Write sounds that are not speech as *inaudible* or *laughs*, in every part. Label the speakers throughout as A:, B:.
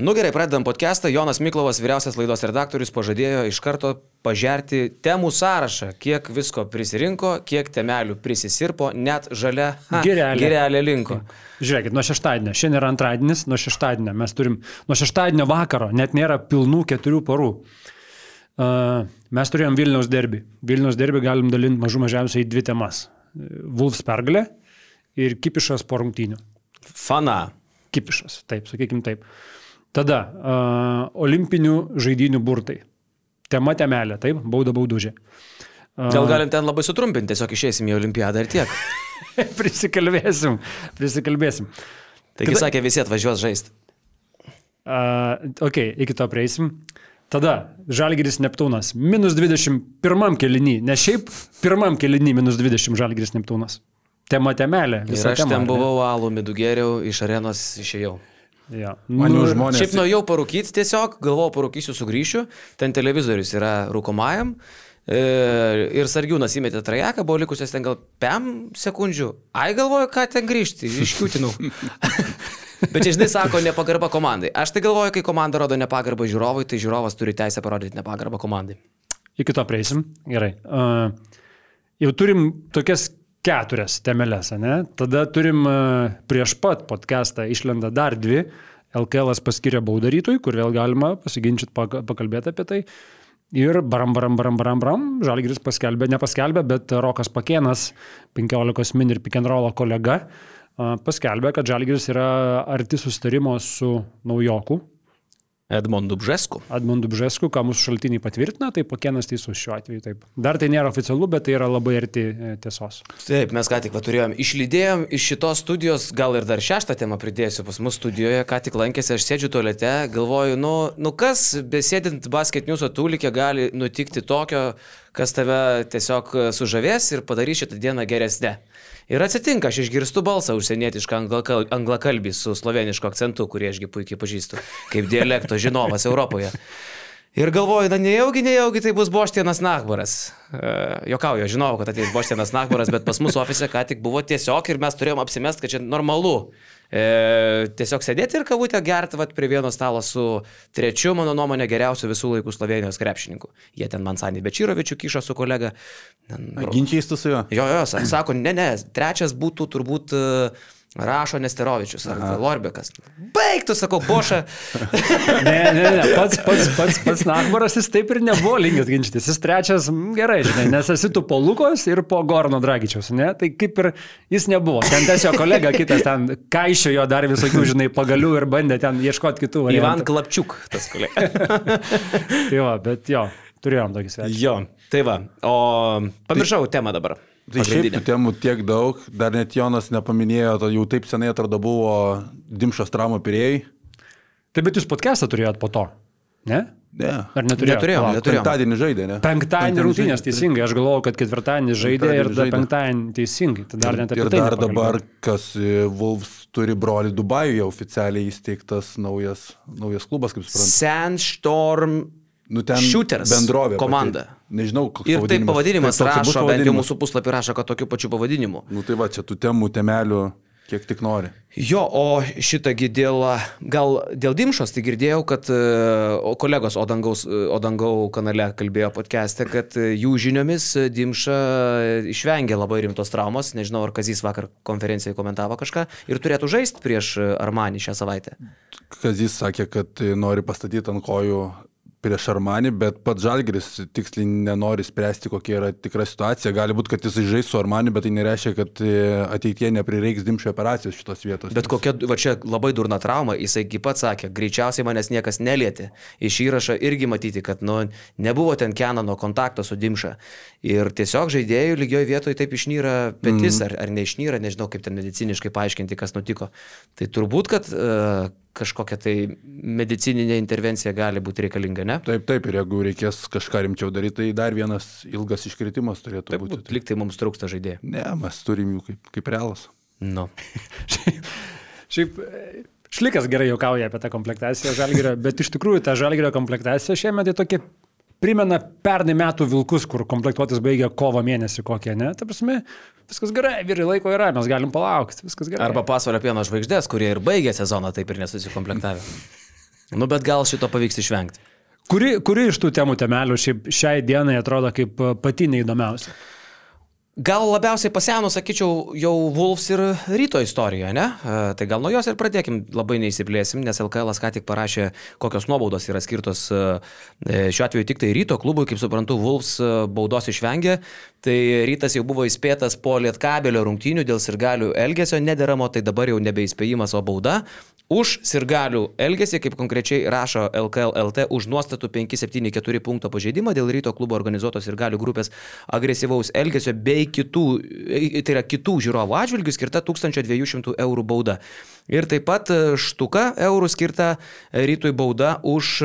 A: Nu gerai, pradedam podcastą. Jonas Miklovas, vyriausias laidos redaktorius, pažadėjo iš karto pažerti temų sąrašą, kiek visko prisirinko, kiek temelių prisisirpo, net žalia
B: girelė
A: linko.
B: Žiūrėkit, nuo šeštadienio, šiandien yra antradienis, nuo šeštadienio mes turim, nuo šeštadienio vakaro, net nėra pilnų keturių parų. Uh, mes turėjom Vilniaus derbį. Vilniaus derbį galim dalinti mažų mažiausiai dvi temas. Vulfs pergalė ir Kipišas po rungtynių.
A: Fana.
B: Kipišas, taip, sakykim taip. Tada uh, olimpinių žaidinių burtai. Tema temelė, taip, bauda baudužė.
A: Gal galim ten labai sutrumpinti, tiesiog išeisim į olimpiadą ir tiek. *laughs*
B: prisikalbėsim, prisikalbėsim.
A: Taigi
B: Kita-
A: sakė, visi atvažiuos žaisti.
B: Uh, ok, iki to prieisim. Tada Žalgiris Neptūnas. Minus 21 kelinį. Ne šiaip pirmam kelinį minus 20 Žalgiris Neptūnas. Tema temelė.
A: Ir aš
B: tema,
A: ten buvau alų midų geriau, iš arenos išėjau.
B: Ja.
C: Man jau
B: Nu,
C: žmonės.
A: Šiaip nuėjau parūkyti tiesiog, galvojau parūkysiu, sugrįšiu, ten televizorius yra rūkomajam. e, Ir sargiūnas įmetė trajeką, buvo likusios ten gal 5 sekundžių. Ai galvoju, ką ten grįžti, iškiūtinau. *laughs* Bet čia, žinai, sako, nepagarba komandai. Aš tai galvoju, kai komanda rodo nepagarbą žiūrovui, tai žiūrovas turi teisę parodyti nepagarbą komandai.
B: Iki to prieisim. Gerai. Uh, jau turim tokias keturias temelės, ne? Tada turim uh, prieš pat podcastą išlenda dar dvi. LKL paskiria baudarytui, kur vėl galima pasiginčyti, pak- pakalbėti apie tai. Ir baram, baram, baram, baram, baram, Žalgiris paskelbė, nepaskelbė, bet Rokas Pakėnas, 15 min ir pikenrolo kolega, a, paskelbė, kad Žalgiris yra arti sustarimo su naujoku,
A: Edmondu Bžesku.
B: Admondu Bžesku, ką mūsų šaltiniai patvirtina, tai Pakėnas teisus šiuo atveju. Taip. Dar tai nėra oficialu, bet tai yra labai arti e, tiesos.
A: Taip, mes ką tik va, turėjom, išlydėjom iš šitos studijos, gal ir dar šeštą temą pridėsiu pas mus studijoje, ką tik lankėsi, aš sėdžiu tualete, galvoju, nu, nu kas, besėdint basket news tūlikė, gali nutikti tokio, kas tave tiesiog sužavės ir padarys šitą dieną geresnę. Ir atsitinka, aš išgirstu balsą užsienietišką anglakal- anglakalbį su slovenišku akcentu, kurį ašgi puikiai pažįstu, kaip dialekto žinovas Europoje. Ir galvoju, na nejaugi, nejaugi tai bus Boštienas Nakbaras. Uh, jokauju, žinau, kad ateis Boštienas Nakbaras, bet pas mus ofise ką tik buvo tiesiog ir mes turėjom apsimest, kad čia normalu. E, tiesiog sėdėti ir kavutę gerti vat, prie vieno stalo su trečiu, mano nuomonė, geriausiu visų laikų Slovenijos krepšininku. Jie ten man Sanį Bečirovičių kišo su kolega.
C: Tu su juo.
A: Jo, jo, sa- sako, ne, ne, trečias būtų turbūt uh, Rašo Nesterovičius ar Aha. Lorbekas. Baigtų, sakau, boša. *laughs*
B: Ne, ne, ne, pats, pats, pats, pats Nakbaras jis taip ir nebuvo linkęs ginčytis. Jis trečias, gerai, žinai, nes esi tu po Lukos ir po Gorno Dragičiaus, ne? Tai kaip ir jis nebuvo. Ten tiesiog kolega kitas ten kaišiojo dar visokių, žinai, pagalių ir bandė ten ieškoti kitų.
A: Ivan
B: variantų.
A: Klapčiuk, tas kolega. *laughs*
B: Tai va, bet jo, turėjom tokį svečią.
A: jo, tai va. O pamiršau temą dabar.
C: Tai šiaip tų temų tiek daug, dar net Jonas nepaminėjo, jau taip senai atrodo buvo Dimšos tramo pirėjai.
B: Tai bet jūs podcastą turėjot po to, ne?
C: Ne.
B: Ar neturėjot?
A: Neturėjom,
B: Palauk.
A: neturėjom.
C: Penktadienį žaidė, ne?
B: Penktadienį rungtynės teisingai, aš galvojau, kad ketvirtadienį žaidė ir
C: Penktadienį
B: tada penktadienį teisingai. Tai dar net apie
C: Ir
B: tai
C: dar
B: nepakalbėjom.
C: dabar, kas e, Wolves turi brolį Dubajuje, oficialiai įsteigtas naujas, naujas klubas, kaip suprantu.
A: Sandstorm.
C: Nu,
A: Shooters
C: bendrovė. pati. Nežinau, koks
A: Ir taip pavadinimas
C: Tai bus
A: rašo, bent jau
C: pavadinimas.
A: mūsų puslapį rašo, kad tokiu pačiu pavadinimu.
C: Nu tai va, čia tų temų, temelių, kiek tik nori.
A: Jo, o šitągi dėl, gal dėl Dimšos, tai girdėjau, kad e, o kolegos Odangaus, e, Odangau kanale kalbėjo podcast'e, kad e, jų žiniomis Dimša išvengė labai rimtos traumos, nežinau, ar Kazys vakar konferencijoje komentavo kažką ir turėtų žaisti prieš Armanį šią savaitę.
C: Kazis sakė, kad nori pastatyti ant kojų prieš Armanį, bet pats Žalgris tiksliai nenori spręsti, kokia yra tikra situacija. Gali būti, kad jis žais su Armaniu, bet tai nereiškia, kad e, ateitie neprireiks dimšio operacijos šitos vietos.
A: Bet kokia, va čia labai durna trauma, jisai kaip pats sakė, greičiausiai manęs niekas nelietė. Iš įrašo irgi matyti, kad nu, nebuvo ten Kenano kontakto su Dimša. Ir tiesiog žaidėjų lygioje vietoje taip išnyra petis, mm. ar, ar neišnyra, nežinau kaip ten mediciniškai paaiškinti, kas nutiko. Tai turbūt, kad uh, kažkokia tai medicininė intervencija gali būti reikalinga, ne?
C: Taip, taip, ir jeigu reikės kažką rimčiau daryti, tai dar vienas ilgas iškritimas turėtų
A: Taip,
C: būti.
A: būt, liktai mums trūksta žaidėjų.
C: Ne, mes turim jų kaip, kaip realas.
A: Nu. *laughs*
B: Šiaip e, Šlikas gerai juokauja apie tą komplektaciją žalgerio, bet iš tikrųjų ta žalgerio komplektacija šiemet tai tokia primena pernai metų vilkus, kur komplektuotis baigia kovo mėnesį kokią, ne? Ta prasme, viskas gerai, vyrai laiko yra, mes galim palaukti, viskas gerai.
A: Arba pasvalio pieno žvaigždės, kurie ir baigė sezoną taip ir nesusikomplektavę. *laughs* Nu, bet gal šito pavyks išvengti.
B: Kuri, kuri iš tų temų temelių šiai dienai atrodo kaip pati neįdomiausia?
A: Gal labiausiai pasenus, sakyčiau, jau Wolfs ir ryto istorija, ne? E, tai gal nuo jos ir pradėkim, labai neįsiplėsim, nes LKL ką tik parašė, kokios nuobaudos yra skirtos e, e, šiuo atveju tik tai ryto klubui, kaip suprantu, Wolfs e, baudos išvengė. Tai rytas jau buvo įspėtas po lietkabelio rungtynių dėl sirgalių elgesio nederamo, tai dabar jau nebeįspėjimas, o bauda. Už sirgalių elgesį, kaip konkrečiai rašo LKL LT, už nuostatų 574 punkto pažeidimą dėl ryto klubo organizuotos sirgalių grupės agresyvaus elgesio bei kitų, tai yra kitų žiūrovų atžvilgių skirta 1200 eurų bauda. Ir taip pat e, štuka eurų skirta rytui bauda už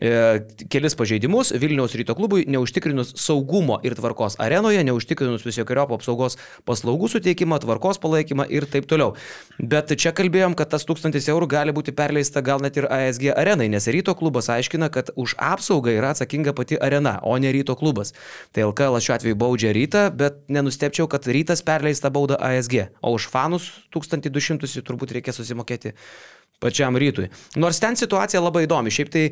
A: E, kelis pažeidimus Vilniaus ryto klubui neužtikrinus saugumo ir tvarkos arenoje, neužtikrinus visokiojo apsaugos paslaugų suteikimą, tvarkos palaikymą ir taip toliau. Bet čia kalbėjom, kad tas 1000 eurų gali būti perleista gal net ir ASG arenai, nes ryto klubas aiškina, kad už apsaugą yra atsakinga pati arena, o ne ryto klubas. Tai LKL šiuo atveju baudžia rytą, bet nenustepčiau, kad rytas perleista bauda ASG, o už fanus 1200 turbūt reikės susimokėti pačiam rytui. Nors ten situacija labai įdomi. Šiaip tai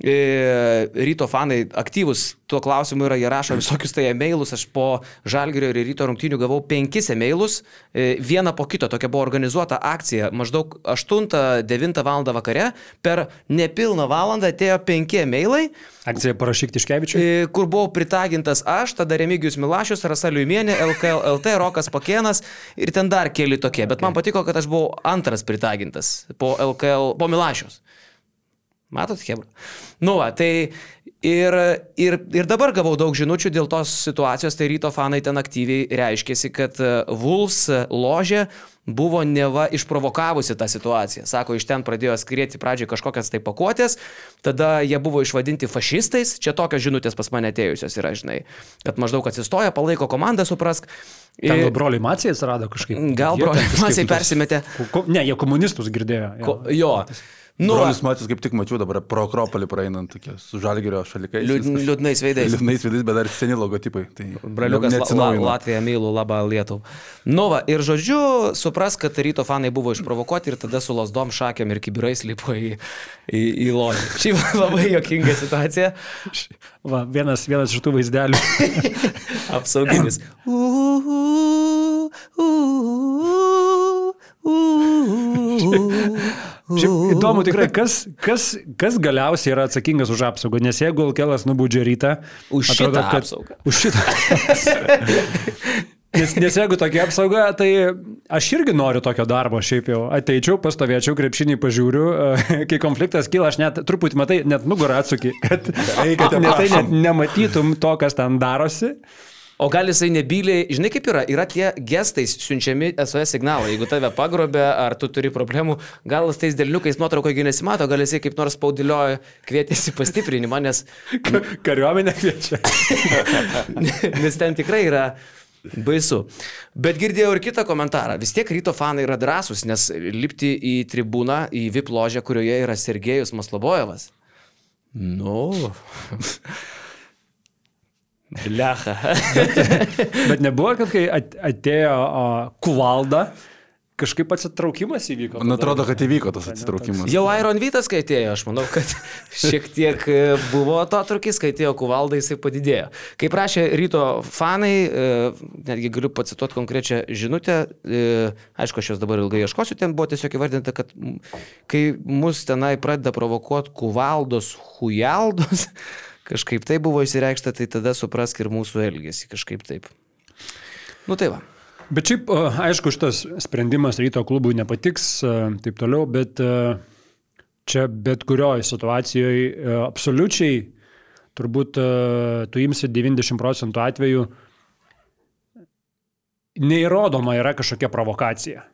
A: ryto fanai aktyvus tuo klausimu yra, jie rašo visokius tai e-mailus, aš po Žalgirio ir ryto rungtynių gavau penkis e-mailus, e, vieną po kito, tokia buvo organizuota akcija, maždaug 8-9 val. vakare, per nepilną valandą atėjo penki e-mailai.
B: Akcija parašyk Tiškevičiui.
A: E, kur buvau pritagintas aš, tada Remigijus Milašius, Rasa Liumienė, LKL, LT, Rokas Pakėnas ir ten dar keli tokie, bet man patiko, kad aš buvau antras pritagintas po LKL, po Milašius. Matot, Hebra. Nu, va, tai ir, ir, ir dabar gavau daug žinučių dėl tos situacijos, tai ryto fanai ten aktyviai reiškėsi, kad e, Wolves ložė buvo neva išprovokavusi tą situaciją. Sako, iš ten pradėjo skrieti pradžiai kažkokias tai pakuotės, tada jie buvo išvadinti fašistais, čia tokios žinutės pas mane atėjusios yra, žinai, kad maždaug atsistoja, palaiko komandą, suprask.
B: Ten gal broliai Macijai atsirado kažkaip.
A: Gal broliai Macijai persimetė.
B: Ne, jie komunistus girdėjo.
A: Jo. Ko, jo.
C: Nu, Brolis Matis kaip tik mačiau dabar pro Akropolį praeinant, tokie su žalgerio šalikais.
A: Liūd, liūdnais veidais.
C: Liūdnais veidais, bet dar seni logotipai. Tai
A: Braliukas la, la, Latvija mylu, labą Lietuvą. Nu, va, ir žodžiu, supras, kad ryto fanai buvo išprovokuoti ir tada su lasdom šakėm ir kibirais lipo į, į, į ložį. *laughs* Šiaip labai jokinga situacija.
B: Va, vienas, vienas iš tų vaizdelių. *laughs*
A: Apsauginis. *laughs*
B: Šiaip įdomu tikrai, kas, kas, kas galiausiai yra atsakingas už apsaugą, nes jeigu Alkelas nubaudžia rytą...
A: Už atrodo, šitą kad, apsaugą.
B: Už šitą. *laughs* Nes, nes jeigu tokia apsauga, tai aš irgi noriu tokio darbo, šiaip jau ateičiau, pastovėčiau, krepšinį pažiūriu, *laughs* kai konfliktas kyla, aš net truputį matai, net nugarą atsuki, kad, kad *laughs* ne, tai net nematytum to, kas ten darosi.
A: O gal jisai nebyliai, žinai kaip yra, yra tie gestais siunčiami SOS signalai. Jeigu tave pagrobė ar tu turi problemų, gal tais dėliukais nuotraukoje nesimato, gal jisai kaip nors spaudilioja, kvietėsi pastiprinimą, nes... *laughs*
B: Kariuomenė kviečia. *laughs*
A: nes ten tikrai yra baisu. Bet girdėjau ir kitą komentarą. Vis tiek ryto fanai yra drąsūs, nes lipti į tribūną, į VIP ložę, kurioje yra Sergejus Maslobojevas. Nu. *laughs* Blecha.
B: bet, bet nebuvo, kad kai atėjo kuvalda, kažkaip atsitraukimas įvyko.
C: Man atrodo, kad įvyko tas atsitraukimas.
A: Jau Iron Vytas, kai atėjo, aš manau, kad *laughs* šiek tiek e, buvo to trukis, kai atėjo kuvaldai, jisai padidėjo. Kaip prašė ryto fanai, e, netgi galiu pacituoti konkrečią žinutę, e, aišku, aš jos dabar ilgai ieškosiu, ten buvo tiesiog įvardinta, kad kai mus tenai pradeda provokuoti kuvaldos, hujaldos, kažkaip tai buvo įsireikšta, tai tada suprask ir mūsų elgesį kažkaip taip. Nu tai va.
B: Bet šiaip, aišku, šitas sprendimas ryto klubui nepatiks, taip toliau, bet čia bet kurioje situacijoje absoliučiai turbūt tu imsi 90 procentų atveju neįrodoma yra kažkokia provokacija.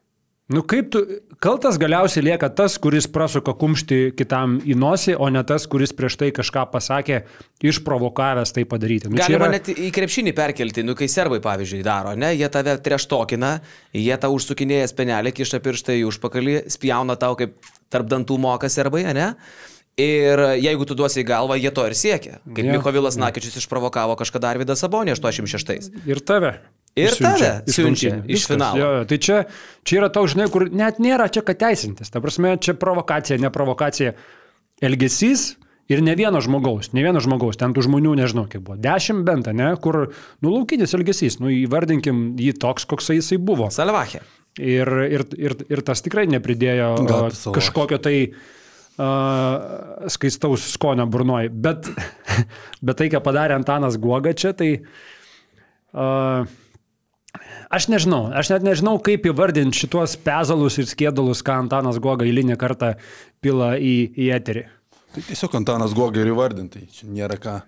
B: Nu kaip tu, kaltas galiausiai lieka tas, kuris prasuka kumštį kitam į nosį, o ne tas, kuris prieš tai kažką pasakė, išprovokavęs tai padaryti.
A: Nu, Galima yra... net į krepšinį perkelti, nu kai serbai pavyzdžiui daro, ne, jie tave treštokina, jie tau užsukinėja spenelį, kiša pirštai į užpakalį, spjauna tau kaip tarp dantų moka serbai, ne? Ir jeigu tu duosi į galvą, jie to ir siekia. Kaip ja, Mikovilas ja. Nakičius išprovokavo kažkada Arvidą Sabonį 86.
B: Ir tave.
A: Ir siunčia, tave siunčia iš, iš finalo.
B: Jo, tai čia, čia yra toks, žinai, kur net nėra čia ką teisintis. Ta prasme, čia provokacija, ne provokacija. elgesys ir ne vieno žmogaus, ne vieno žmogaus, ten tų žmonių nežinau, kiek buvo, dešimt bent, ne, kur, nu, laukinis elgesys, nu, įvardinkim jį toks, koks jisai buvo.
A: Salvachė.
B: Ir, ir, ir, ir tas tikrai nepridėjo
C: Gal
B: kažkokio tai uh, skaistaus skonio burnoj. Bet, *laughs* bet tai, ką padarė Antanas Guoga čia, tai uh, aš nežinau, aš net nežinau, kaip įvardinti šituos pezalus ir skėdalus, ką Antanas Guoga eilinį kartą pila į, į eterį.
C: Tai tiesiog Antanas Goga ir įvardintai, čia nėra ką.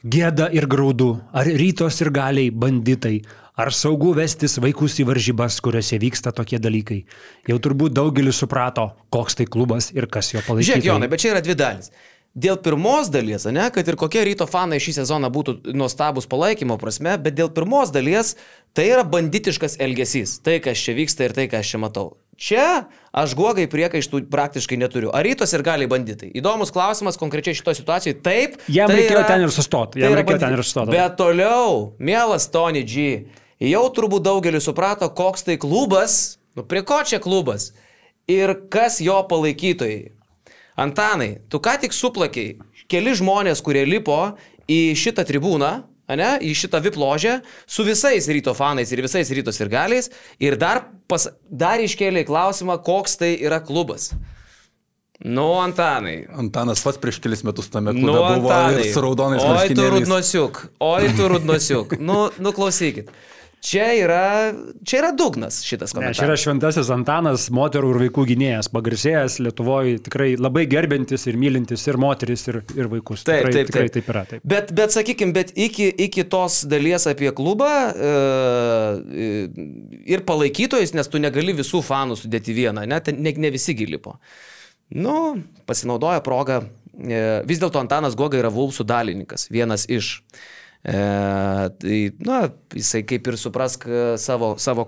B: Gėda ir graudu, ar rytos ir galiai banditai, ar saugu vestis vaikus į varžybas, kuriuose vyksta tokie dalykai. Jau turbūt daugelis suprato, koks tai klubas ir kas jo palaikys.
A: Žiūrėk, Jonai, bet čia yra dvi dalis. Dėl pirmos dalies, ne, kad ir kokie ryto fanai šį sezoną būtų nuostabus palaikymo prasme, bet dėl pirmos dalies tai yra banditiškas elgesys. Tai, kas čia vyksta ir tai, ką aš čia matau. Čia aš guogai priekaištų praktiškai neturiu. Ar rytos ir gali banditai? Įdomus klausimas konkrečiai šitoje situacijoje. Taip.
B: Jam
A: tai
B: reikėjo
A: yra-
B: ten ir sustoti,
A: tai
B: jam
A: yra
B: reikėjo ten ir sustoti.
A: Bet toliau, mielas Tony G, jau turbūt daugelis suprato, koks tai klubas, nu prie ko čia klubas ir kas jo palaikytojai. Antanai, tu ką tik suplakiai keli žmonės, kurie lipo į šitą tribūną, ane, į šitą vipložę su visais ryto fanais ir visais rytos ir galiais ir dar, pas, dar iškėlė klausimą, koks tai yra klubas. Nu, Antanai.
C: Antanas pats prieš kelis metus tame klube
A: Nu,
C: buvo
A: Antanai.
C: su raudonais
A: Oi, tu
C: marškinėliais.
A: rudnosiuk, oi, tu rudnosiuk. Nu, nu, klausykit. Čia yra, čia yra dugnas šitas
B: Ne, čia yra
A: komentaras.
B: šventasis Antanas, moterų ir vaikų gynėjas, pagarsėjęs Lietuvoje, tikrai labai gerbintis ir mylintis ir moteris, ir, ir vaikus.
A: Taip,
B: tikrai,
A: taip,
B: tikrai
A: taip.
B: taip yra. Taip.
A: Bet, bet sakykime, bet iki, iki tos dalies apie klubą e, e, ir palaikytojus, nes tu negali visų fanų sudėti vieną, ne, ne, ne visi gilipo. Nu, pasinaudoja progą. E, vis dėlto Antanas Goga yra Vulsų dalininkas, vienas iš. E, tai, na, jisai kaip ir suprask e, savo, savo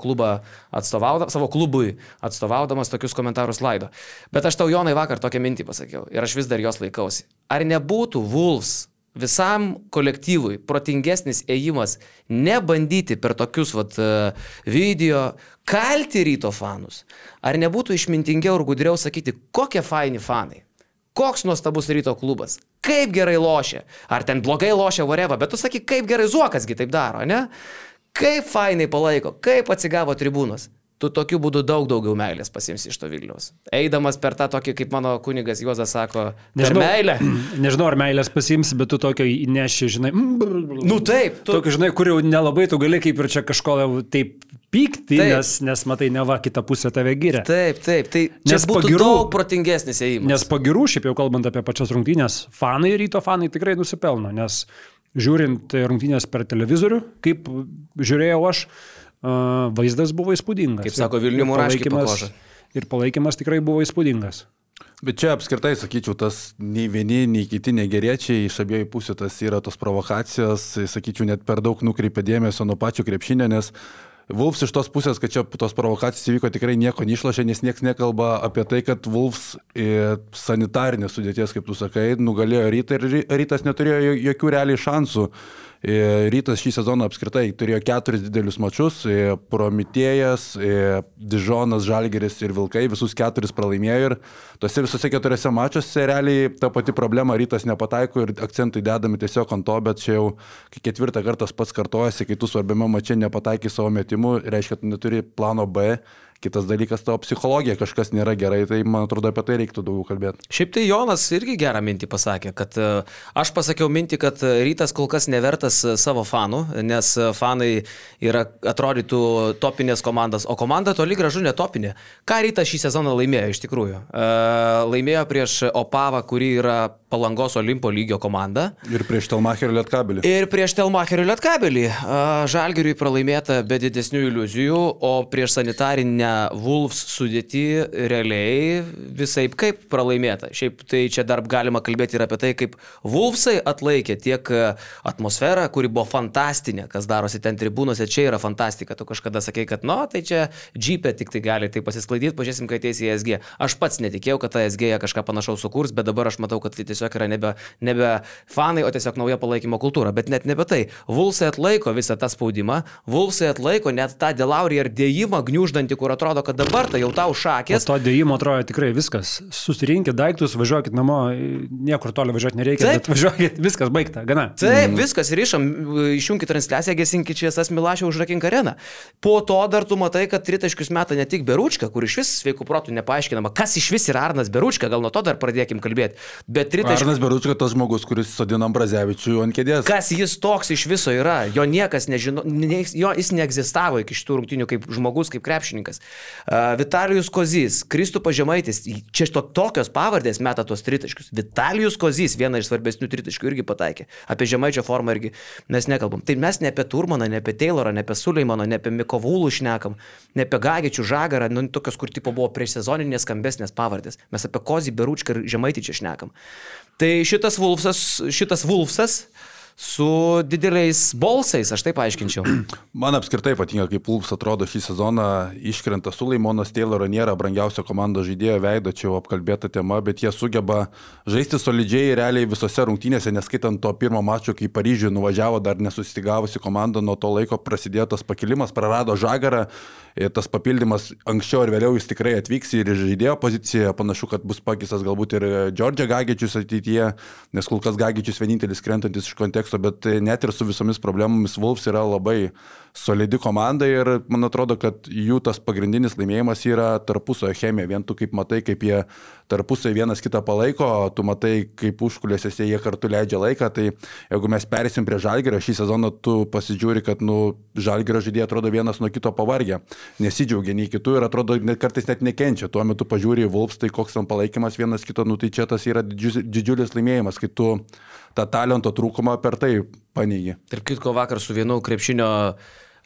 A: savo klubui atstovaudamas tokius komentarus laido. Bet aš tau, Jonai, vakar tokią mintį pasakiau ir aš vis dar jos laikausi. Ar nebūtų Vulfs visam kolektyvui protingesnis ėjimas nebandyti per tokius vat, e, video kalti ryto fanus? Ar nebūtų išmintingiau ir gudriau sakyti, kokie faini fanai? Koks nuostabus ryto klubas, kaip gerai lošia, ar ten blogai lošia Voreva, bet tu sakai, kaip gerai Zuokasgi taip daro, ne? Kaip fainai palaiko, kaip atsigavo tribūnos. Tu tokiu būdu daug daugiau meilės pasimsi iš to Vilnius. Eidamas per tą tokį, kaip mano kunigas Juozas sako, per meilę. *clears throat*
B: nežinau, ar meilės pasiims, bet tu tokio įneši, žinai. *clears throat*
A: Nu taip, tu-.
B: Tokio, žinai, kur jau nelabai tu gali kaip ir čia kažko taip pykti, nes, nes matai, ne va, kita pusė tave giria.
A: Taip, taip, tai
B: Nes
A: būtų
B: pagirų-
A: daug protingesnis ėjimas.
B: Nes pagirų, šiaip jau kalbant apie pačias rungtynės, fanai, ryto fanai tikrai nusipelno, nes žiūrint rungtynės per televizorių, kaip žiūrėjau aš, a, vaizdas buvo įspūdingas.
A: Kaip sako Vilnių kožą.
B: Ir palaikymas tikrai buvo įspūdingas.
C: Bet čia apskritai, sakyčiau, tas nei vieni, nei kiti negeriečiai, iš abiejų pusių tas yra tos provokacijos, sakyčiau, net per daug nukreipia dėmesio nuo pačio krepšinio, nes Vulfs iš tos pusės, kad čia tos provokacijos įvyko tikrai nieko neišlošė, nes niekas nekalba apie tai, kad Vulfs sanitarinės sudėties, kaip tu sakai, nugalėjo rytą ir ry- rytas neturėjo jo- jokių realiai šansų. E, Rytas šį sezoną apskritai turėjo keturis didelius mačius e, - Promitėjas, e, Dižonas, Žalgeris ir Vilkai, visus keturis pralaimėjo ir tose visose keturiose mačiuose realiai ta pati problema Rytas nepataiko ir akcentai dedami tiesiog ant to, bet čia jau ketvirtą kartą pats kartojasi, kai tu svarbiame mače nepataikai savo metimų, reiškia, tu neturi plano B. Kitas dalykas, tavo psichologija kažkas nėra gerai, tai man atrodo apie tai reiktų daugiau kalbėti.
A: Šiaip tai Jonas irgi gerą mintį pasakė, kad e, aš pasakiau mintį, kad e, rytas kol kas nevertas e, savo fanų, nes fanai yra, atrodytų topinės komandas, o komanda toli gražu netopinė. Ką rytas šį sezoną laimėjo iš tikrųjų? Laimėjo prieš Opavą, kuri yra Palangos Olimpo lygio komanda.
C: Ir prieš Telmacherio lietkabelį.
A: Ir prieš Telmacherio lietkabelį. Žalgiriui pralaimėta be didesnių iliuzijų, o prieš sanitarinę Wolves sudėti realiai visai kaip pralaimėta. Šiaip tai čia dar galima kalbėti ir apie tai, kaip Wolvesai atlaikė tiek e, atmosferą, kuri buvo fantastinė, kas darosi ten tribūnose, čia yra fantastika. Tu kažkada sakei, kad, nu, tai čia džipė tik tai gali tai pasisklaidyti, pažiūrėsim, kai ateis į SG. Aš pats netikėjau, kad ta SG kažką panašaus sukurs, bet dabar aš matau, kad tai tiesiog yra nebe, nebe fanai, o tiesiog nauja palaikymo kultūra. Bet net nebe tai. Vulsai atlaiko visą tą spaudimą, Vulsai atlaiko net tą Delaurį ir dėjimą gniuždantį, kur atrodo atrodo, kad dabar tai jau tau
B: Po
A: šakės.
B: to dėjimo atrodo tikrai viskas. Susirinkit daiktus, važiuokit namo, niekur toli važiuoti nereikia,
A: Taip.
B: bet važiuokit, viskas baigta, gana.
A: Taip, viskas, rišam, išjungit transliaciją, gesinkit šiesas Milašio užrakink areną. Po to dar tu matai, kad tritaškius meta ne tik Beručka, kur iš vis sveikų protų nepaaiškinama, kas iš vis yra Arnas Beručka, gal nuo to dar pradėkim kalbėti. Bet tritaškius...
C: Arnas Beručka tas žmogus, kuris sodina Brazevičių ant kėdės.
A: Kas jis toks iš viso yra, jo niekas nežino, ne, jo, jis neegzistavo iki šitų rungtynių kaip žmogus, kaip krepšininkas. Uh, Vitalijus Kozys, Kristupas Žemaitis, čia to, tokios pavardės meta tuos tritaškius. Vitalijus Kozys, viena iš svarbesnių tritaškių, irgi pataikė. Apie Žemaičio formą irgi mes nekalbam. Tai mes ne apie Turmaną, ne apie Taylorą, ne apie Suleimano, ne apie Mikovulų šnekam, ne apie Gagičių Žagarą, nu, tokios, kur tipo buvo prieš sezoninės skambesnės pavardės. Mes apie Kozį, Beručką ir Žemaitį čia šnekam. Tai šitas Vulfsas, šitas Vulfsas su dideliais bolsais, aš taip aiškinčiau. *clears throat*
C: Man apskritai patinka, kaip Pulps atrodo šį sezoną, iškrenta Sulaimonas Tayloro nėra brangiausio komandos žaidėjo veido, čia jau apkalbėta tema, bet jie sugeba žaisti solidžiai realiai visose rungtynėse, neskaitant to pirmo mačo, kai Paryžiuje nuvažiavo dar nesustigavusi komanda, nuo to laiko prasidėjo tas pakilimas, prarado žagarą, ir tas papildymas anksčiau ar vėliau jis tikrai atvyks ir žaidėjo poziciją, panašu, kad bus pakistas galbūt ir Džordžia Gagičius ateityje, nes kol kas Gagičius vienintelis krentantis iš konteksto, bet net ir su visomis problemomis Wolves yra labai solidi komanda ir man atrodo, kad jų tas pagrindinis laimėjimas yra tarpusio chemija. Vien tu kaip matai, kaip jie tarpusai vienas kitą palaiko, tu matai, kaip užkulėsiuose jie kartu leidžia laiką, tai jeigu mes perėsim prie Žalgerio šį sezoną, tu pasižiūri, kad nu, Žalgerio žaidėjai atrodo vienas nuo kito pavargę, nesidžiaugia nei kitų ir atrodo net kartais net nekenčia. Tuo metu pažiūri į Vulps, tai koks ten palaikymas vienas kito, nu tai čia tas yra didžiulis laimėjimas, kai tu tą talento trūkumą per tai paneigi.
A: Tarp kitko, vakar su vienu krepšinio e,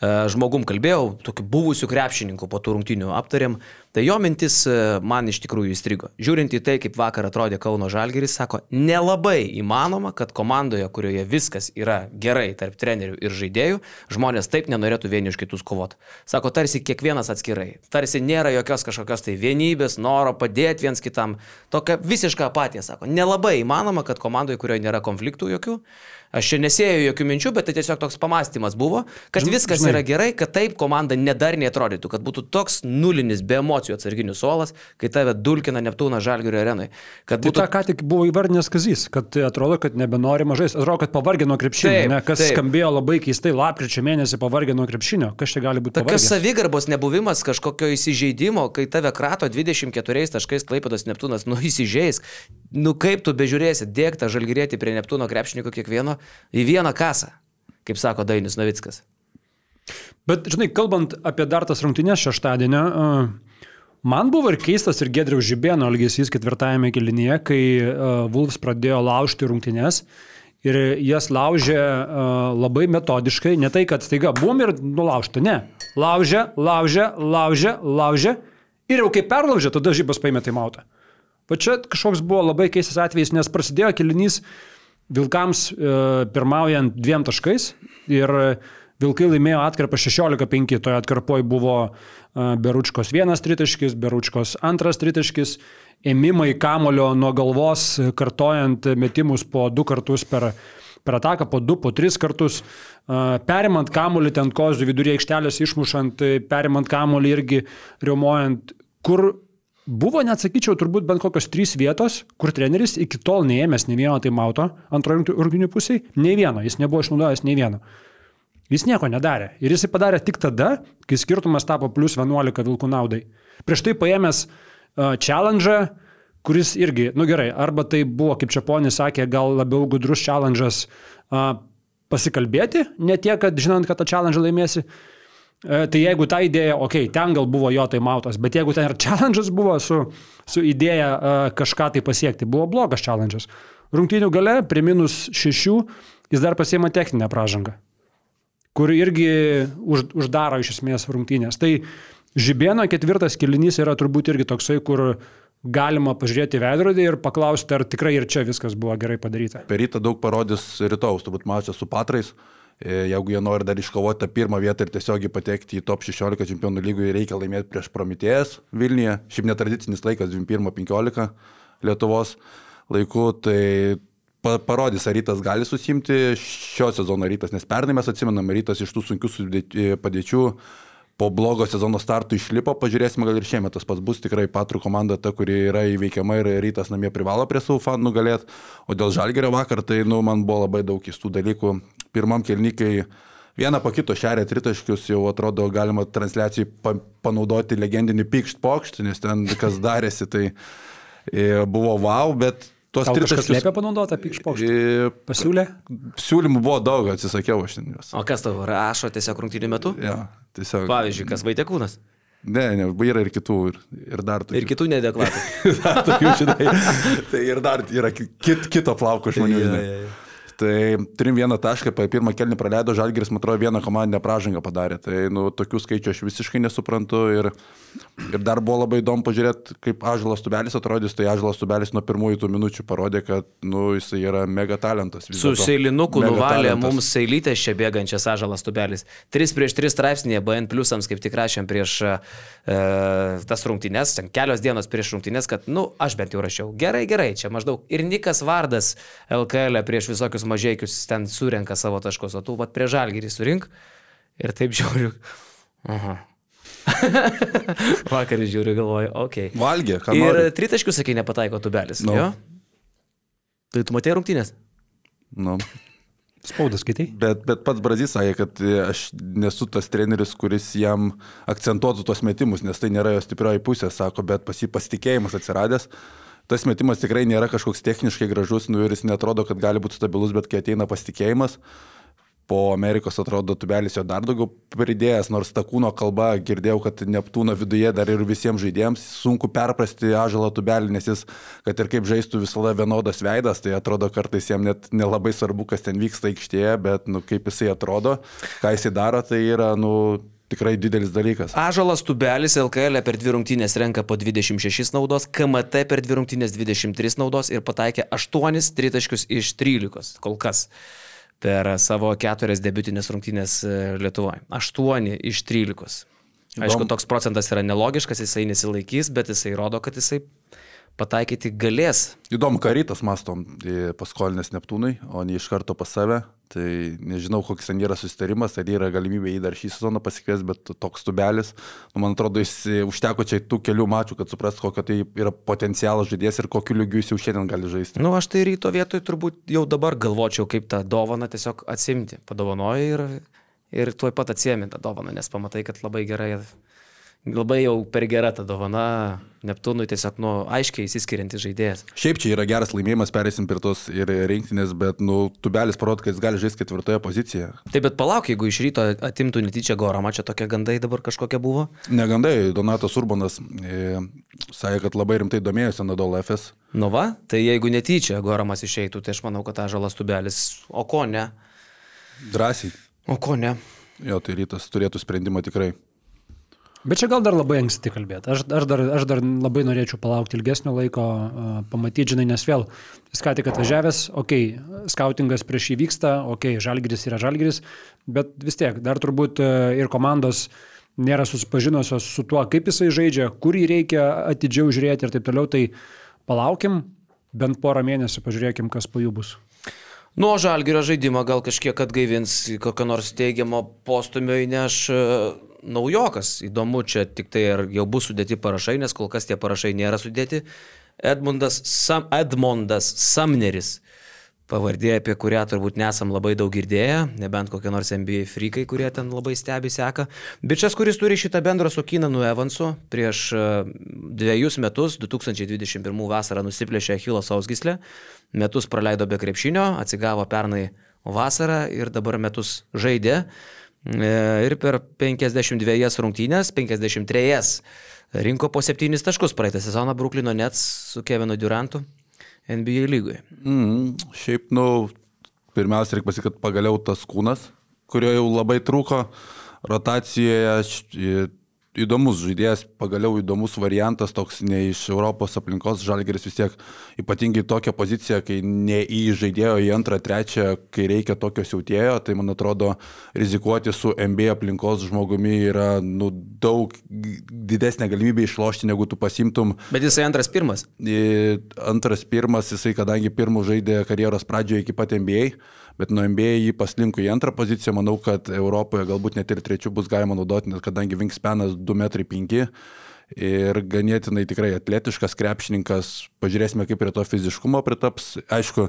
A: žmogum kalbėjau, tokiu buvusiu krepšininku po tų rungtynių aptarėm, tai jo mintis e, man iš tikrųjų įstrigo. Žiūrint į tai, kaip vakar atrodė Kauno Žalgeris, sako, nelabai įmanoma, kad komandoje, kurioje viskas yra gerai tarp trenerių ir žaidėjų, žmonės taip nenorėtų vieni už kitus kovoti. Sako, tarsi kiekvienas atskirai, tarsi nėra jokios kažkokios tai vienybės, noro padėti viens kitam. Tokia visiška apatija, sako, nelabai įmanoma, kad komandoje, kurioje nėra konfliktų jokių, Aš čia nesėjau jokių minčių, bet tai tiesiog toks pamastymas buvo, kad
B: Žinai-
A: viskas
B: žinai.
A: yra gerai, kad taip komanda nedarniai atrodytų, kad būtų toks nulinis be emocijų atsarginių suolas, kai tave dulkina Neptūną Žalgirio arenai. Kad
B: Tai
A: būtų
B: tą ką tik buvo įvardinęs Kazys, kad tai atrodo, kad nebenori mažai, atrodo, kad pavargė nuo krepšinio, ne, kas
A: taip.
B: skambėjo labai keistai, lapkričio mėnesį pavargė nuo krepšinio, kas čia gali būti
A: Tokios savigarbos nebuvimas, kažkokio įsižeidimo, kai tave krato 24 taškais Klaipėdos Neptūnas, nu įsižeis. Nu kaip tu bežiūrėsi, dėktą žalgyrėti prie Neptūno krepšininko kiekvieno į vieną kasą, kaip sako Dainis Novickas.
B: Bet, žinai, kalbant apie dar tas rungtynės šeštadienio, uh, man buvo ir keistas ir Gedriaus Žibėno elgesys ketvirtajame kilinyje, kai uh, Vulfs pradėjo laužti rungtynės. Ir jas laužė uh, labai metodiškai, ne tai, kad staiga bum ir nulaužta, ne. Laužė, laužė, laužė, laužė. Ir jau kai perlaužė, tada žybas paėmė taimautą. Va čia kažkoks buvo labai keistas atvejis, nes prasidėjo kilinys Vilkams e, pirmaujant dviem taškais ir Vilkai laimėjo atkarpą 16-5, toje atkarpoje buvo e, Beručkos vienas tritaškis, Beručkos antras tritaškis, ėmimai kamulio nuo galvos, kartojant metimus po du kartus per, per ataką, po du, po tris kartus, e, perimant kamulį ten kozų viduryje aikštelės išmušant, e, perimant kamulį irgi riaumojant, kur Buvo, net sakyčiau, turbūt bent kokios trys vietos, kur treneris iki tol neėmęs nei vieno taimauto antrojo rungtynių pusėje, nei vieno, jis nebuvo išnaudojęs nei vieno. Jis nieko nedarė. Ir jis padarė tik tada, kai skirtumas tapo plus 11 vilkų naudai. Prieš tai paėmęs uh, challenge, kuris irgi, nu gerai, arba tai buvo, kaip čia ponis sakė, gal labiau gudrus challenge'as uh, pasikalbėti, ne tiek, kad žinant, kad tą challenge laimėsi, E, Tai jeigu ta idėja, okei, okay, ten gal buvo jo taimautas, bet jeigu ten ir challenge'as buvo su, su idėja uh, kažką tai pasiekti, buvo blogas challenge'as. Rungtynių gale, prie minus šešių, jis dar pasiema techninę pražangą, kur irgi už, uždaro iš esmės rungtynės. Tai Žibėno ketvirtas kilinys yra turbūt irgi toksai, kur galima pažiūrėti veidrodį ir paklausti, ar tikrai ir čia viskas buvo gerai padaryta.
C: Per rytą daug parodys rytojus, turbūt mačas su Patrais. E, Jeigu jie nori dar iškovoti tą pirmą vietą ir tiesiog patekti į top 16 čempionų lygų, reikia laimėti prieš Prometėjas Vilniuje. Šiaip netradicinis laikas 21-15 Lietuvos laiku, tai pa- parodys, ar rytas gali susimti šio sezono rytas, nes pernai mes atsimename rytas iš tų sunkių padėčių po blogo sezono startų išlipo, pažiūrėsime, gal ir šiemet tas pats bus, tikrai Patrų komanda ta, kuri yra įveikiama ir rytas namie privalo prie savo fanų nugalėti, o dėl Žalgerio vakar tai, nu, man buvo labai daug keistų dalykų. Pirmam kelnikai vieną po kito šerė tritaškius, jau atrodo galima transliacijai pa panaudoti legendinį pikšt pokšt, nes ten kas darėsi, tai e, buvo wow, bet
B: tuos tritaškius. Liepė panaudoti pikšpokštį. E, Pasiūlė?
C: Siūlymų buvo daug, atsisakiau aš ten juos.
A: O kas tau rašo tiesiog rungtynių metu?
C: Ja, tiesiog.
A: Pavyzdžiui, kas Vaitekūnas?
C: Ne, ne, yra ir kitų, ir, ir dar
A: tokių. Ir kitų nedeklarų. *laughs*
C: dar tokių, žinai. tai ir dar yra kit, kito plauko žmonių, žinai. Ja, ja, ja. Tai turim vieną tašką, per pirmą kelnį praleido Žalgiris, man atrodo, vieną komandinę pražangą padarė. Tai nu, tokių skaičių aš visiškai nesuprantu. Ir, ir dar buvo labai įdomu pažiūrėti, kaip Ažalas Tubelis atrodys. Tai Ažalas Tubelis nuo pirmųjų tų minučių parodė, kad nu, jis yra mega talentas.
A: Su seilinuku nuvalė talentas. mums seilytės čia bėgančias Ažalas Tubelis. 3 prieš 3 straipsnėje BN pliusams, kaip tik rašėm prieš e, tas rungtynes, ten kelios dienos prieš rungtynes, kad, nu, aš bent jau rašiau. Gerai, gerai, čia maždaug. Ir Nikas Vardas LKL e prieš visokius mažiekius ten surenka savo taškus, o tu pat prie žalgyrį surink ir taip žiūriu. Aha. *laughs* Vakar žiūriu, galvoju, okei. Okay.
C: Valgė, ką
A: nori. Ir tritaškių, sakai, nepataiko tubelis. No. Jo? Tai tu matėjai rungtynės?
C: Nu.
B: Spaudas skaitai?
C: Bet, bet pats Brazys sakė, kad aš nesu tas treneris, kuris jam akcentuotų tos metimus, nes tai nėra jo stiprioji pusė, sako, bet pas jį pasitikėjimas atsiradęs tas metimas tikrai nėra kažkoks techniškai gražus, nu ir jis netrodo, kad gali būti stabilus, bet kai ateina pasitikėjimas, po Amerikos atrodo tubelis jo dar daugiau pridėjęs, nors ta kūno kalba girdėjau, kad Neptūno viduje dar ir visiems žaidėjams sunku perprasti ažalą tubelį, nes jis, kad ir kaip žaistų visada vienodas veidas, tai atrodo kartais jam net nelabai svarbu, kas ten vyksta aikštėje, bet nu, kaip jisai atrodo, ką jisai daro, tai yra nu, tikrai didelis dalykas.
A: Ažalas Tubelis LKL per dvi rungtynės renka po 26 naudos, KMT per dvi rungtynės 23 naudos ir pataikė 8 tritaškius iš 13 kol kas per savo keturias debutinės rungtynės e, Lietuvoje. 8 iš 13. Aišku, toks procentas yra nelogiškas, jisai nesilaikys, bet jisai rodo, kad jisai pataikyti galės.
C: Įdomu, ką rytas mastom paskolinės Neptūnai, o ne iš karto pas save. Tai nežinau, koks ten yra susitarimas, ar yra galimybė jį dar šį sezoną pasikvies, bet toks tubelis, nu, man atrodo, jis e, užteko čia tų kelių mačių, kad suprast, kokio tai yra potencialas žaidėjas ir kokiu lygiu jis jau šiandien gali žaisti.
A: Na, nu, aš tai ryto vietoj turbūt jau dabar galvočiau, kaip tą dovaną tiesiog atsimti. Padovanoji ir, ir tuoj pat atsiemi tą dovaną, nes pamatai, kad labai gerai labai jau per gera ta dovana Neptūnui tiesiog, nu, aiškiai įsiskiriantis žaidėjas.
C: Šiaip čia yra geras laimėjimas, perėsim prie tos ir rinktinės, bet, nu, tubelis parodo, kad jis gali žaisti ketvirtoje pozicijoje.
A: Taip, bet palauk, jeigu iš ryto atimtų netyčia Goramą, čia tokie gandai dabar kažkokie buvo?
C: Negandai, Donatas Urbanas e, sakė, kad labai rimtai domėjosi Nadol FS.
A: Nu va, tai jeigu netyčia Goramas išeitų, tai aš manau, kad ta žalas tubelis, o ko ne?
C: Drąsiai.
A: O ko ne?
C: Jo, tai rytas turėtų sprendimą tikrai.
B: Bet čia gal dar labai anksti kalbėti. Aš, aš, dar, aš dar labai norėčiau palaukti ilgesnio laiko, pamatyti, žinai, nes vėl, jis ką tik atvažiavęs, okei, okay, skautingas prieš jį vyksta, okei, okay, žalgris yra žalgris, bet vis tiek, dar turbūt ir komandos nėra susipažinusios su tuo, kaip jisai žaidžia, kur jį reikia atidžiau žiūrėti ir taip toliau, tai palaukim, bent porą mėnesių pažiūrėkim, kas po jų bus.
A: Nu, žalgirio žaidimą gal kažkiek atgaivins, kokio nors teigiamo postumio įneš naujokas. Įdomu, čia tik tai ar jau bus sudėti parašai, nes kol kas tie parašai nėra sudėti. Edmundas, Sam, Edmondas Samneris. Pavardė, apie kurią turbūt nesam labai daug girdėję, nebent kokie nors NBA freakai, kurie ten labai stebi seka. Bičias, kuris turi šitą bendrą su Kinanu Evansu, prieš e, dviejus metus, 2021 vasarą nusiplėšė Achilo Sausgislę, metus praleido be krepšinio, atsigavo pernai vasarą ir dabar metus žaidė. E, ir per 52 rungtynės, 53 rinko po 7 taškus praeitą sezoną Bruklino Nets su Kevinu Durantu NBA lygoje.
C: Mm, šiaip, nu, pirmiausia, reikia pasakyti, kad pagaliau tas kūnas, kurio jau labai trūko rotacijoje, įdomus žaidėjas, pagaliau įdomus variantas, toks ne iš Europos aplinkos, Žalgeris vis tiek ypatingai tokią poziciją, kai ne į žaidėjo į antrą, trečią, kai reikia tokio siautėjo, tai man atrodo rizikuoti su MB aplinkos žmogumi yra nu, daug didesnė galimybė išlošti, negu tu pasimtum.
A: Bet jisai antras pirmas.
C: Antras pirmas, jisai kadangi pirmų žaidė karjeros pradžioje iki pat NBA bet nuo NBA jį paslinko į antrą poziciją, manau, kad Europoje galbūt net ir trečių bus galima naudoti, nes kadangi wingspanas 2,5 m ir ganėtinai tikrai atletiškas krepšininkas, pažiūrėsime, kaip prie to fiziškumo pritaps. Aišku,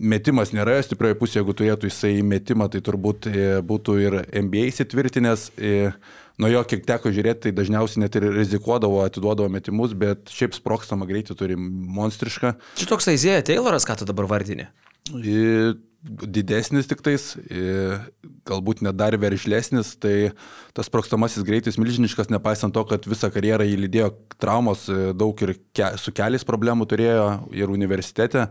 C: metimas nėra stiprioji pusė, jeigu turėtų jisai metimą, tai turbūt būtų ir NBA įsitvirtinęs. Nuo jo, kiek teko žiūrėti, tai dažniausiai net ir rizikuodavo, atiduodavo metimus, bet šiaip sprokstamą greitį turi monstrišką.
A: Čia toks Aizėja Tayloras, ką tu dabar vardini?
C: Didesnis tik tais, galbūt net dar veržlesnis, tai tas sprokstamasis greitis milžiniškas, nepaisant to, kad visą karjerą jį lydėjo traumos, daug ir ke, su keliais problemų turėjo ir universitete,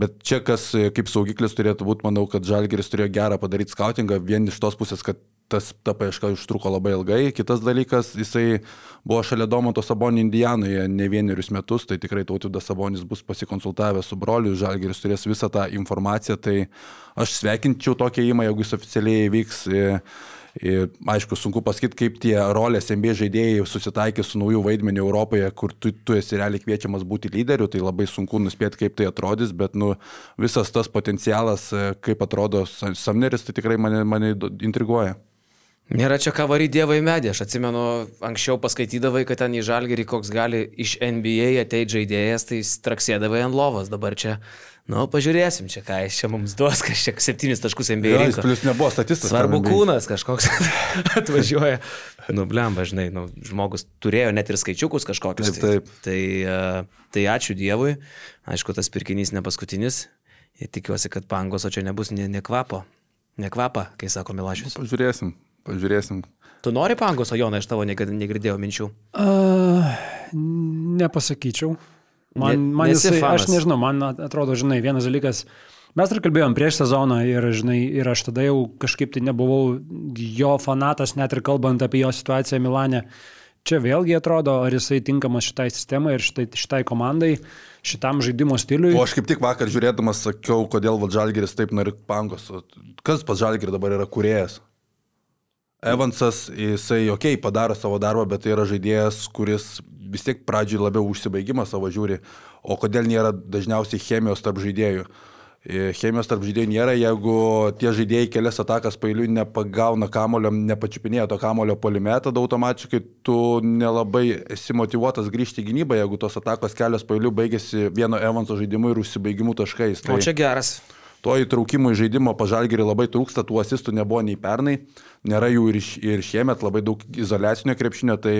C: bet čia kas kaip saugiklis turėtų būti, manau, kad Žalgeris turėjo gerą padaryti skautingą, vien iš tos pusės, kad tas ta paieška užtruko labai ilgai. Kitas dalykas, jisai buvo šalia Domanto Sabonio Indijanoje ne vienerius metus, tai tikrai tautvydas Sabonis bus pasikonsultavęs su broliu, Žalgeris turės visą tą informaciją, tai aš sveikinčiau tokią įmą, jeigu jis oficialiai vyks. Ir, aišku, sunku pasakyti, kaip tie rolės MB žaidėjai susitaikė su naujų vaidmeniu Europoje, kur tu, tu esi realiai kviečiamas būti lyderiu, tai labai sunku nuspėti, kaip tai atrodys, bet nu, visas tas potencialas, kaip atrodo Samneris, tai tikrai mane, mane intriguoja.
A: Nėra čia ką varyti dievai medį. Aš atsimenu, anksčiau paskaitydavai, kad ten į žalgerį koks gali iš NBA ateiti žaidėjas, tai traksėdavai ant lovos. Dabar čia, nu, pažiūrėsim čia, ką jis čia mums duos, kas čia septynis taškus NBA.
C: Ja, jis plus nebuvo statistas.
A: Svarbu kūnas kažkoks *laughs* atvažiuoja. Nu, blem, žinai, nu, žmogus turėjo net ir skaičiukus kažkokius.
C: Taip, taip.
A: Tai, tai, tai ačiū Dievui. Aišku, tas pirkinys ne paskutinis. Ir tikiuosi, kad pangos, o čia nebus ne, ne kvapo. Ne kvapą, kai sako Milašius.
C: Nu, pažiūrėsim. Pažiūrėsim.
A: Tu nori pangos, o Jonai, aš tavo negirdėjau minčių.
B: Uh, nepasakyčiau. Man,
A: Ne-
B: man jisai, aš nežinau, man atrodo, žinai, vienas dalykas, mes dar kalbėjom prieš sezoną ir, žinai, ir aš tada jau kažkaip tai nebuvau jo fanatas, net ir kalbant apie jo situaciją Milane. Čia vėlgi atrodo, ar jisai tinkamas šitai sistemai ir šitai, šitai komandai, šitam žaidimo stiliui.
C: O aš kaip tik vakar žiūrėdamas sakiau, kodėl Vadžalgeris taip nori pangos. Kas Vadžalgeris dabar yra kuriejas? Evansas, jisai, okei, okay, padaro savo darbą, bet tai yra žaidėjas, kuris vis tiek pradžioj labiau užsibaigimą savo žiūri. O kodėl nėra dažniausiai chemijos tarp žaidėjų? E, Chemijos tarp žaidėjų nėra, jeigu tie žaidėjai kelias atakas pailiui nepagauna kamulio, nepačiupinėja to kamulio polime, tada automatiškai tu nelabai esi motivuotas grįžti į gynybą, jeigu tos atakos kelios pailiui baigėsi vieno Evanso žaidimu ir užsibaigimu taškais.
A: O čia geras.
C: To įtraukimo į žaidimo pažalgerį labai trūksta, tų asistų nebuvo nei pernai, nėra jų ir, ir šiemet, labai daug izolacinio krepšinio, tai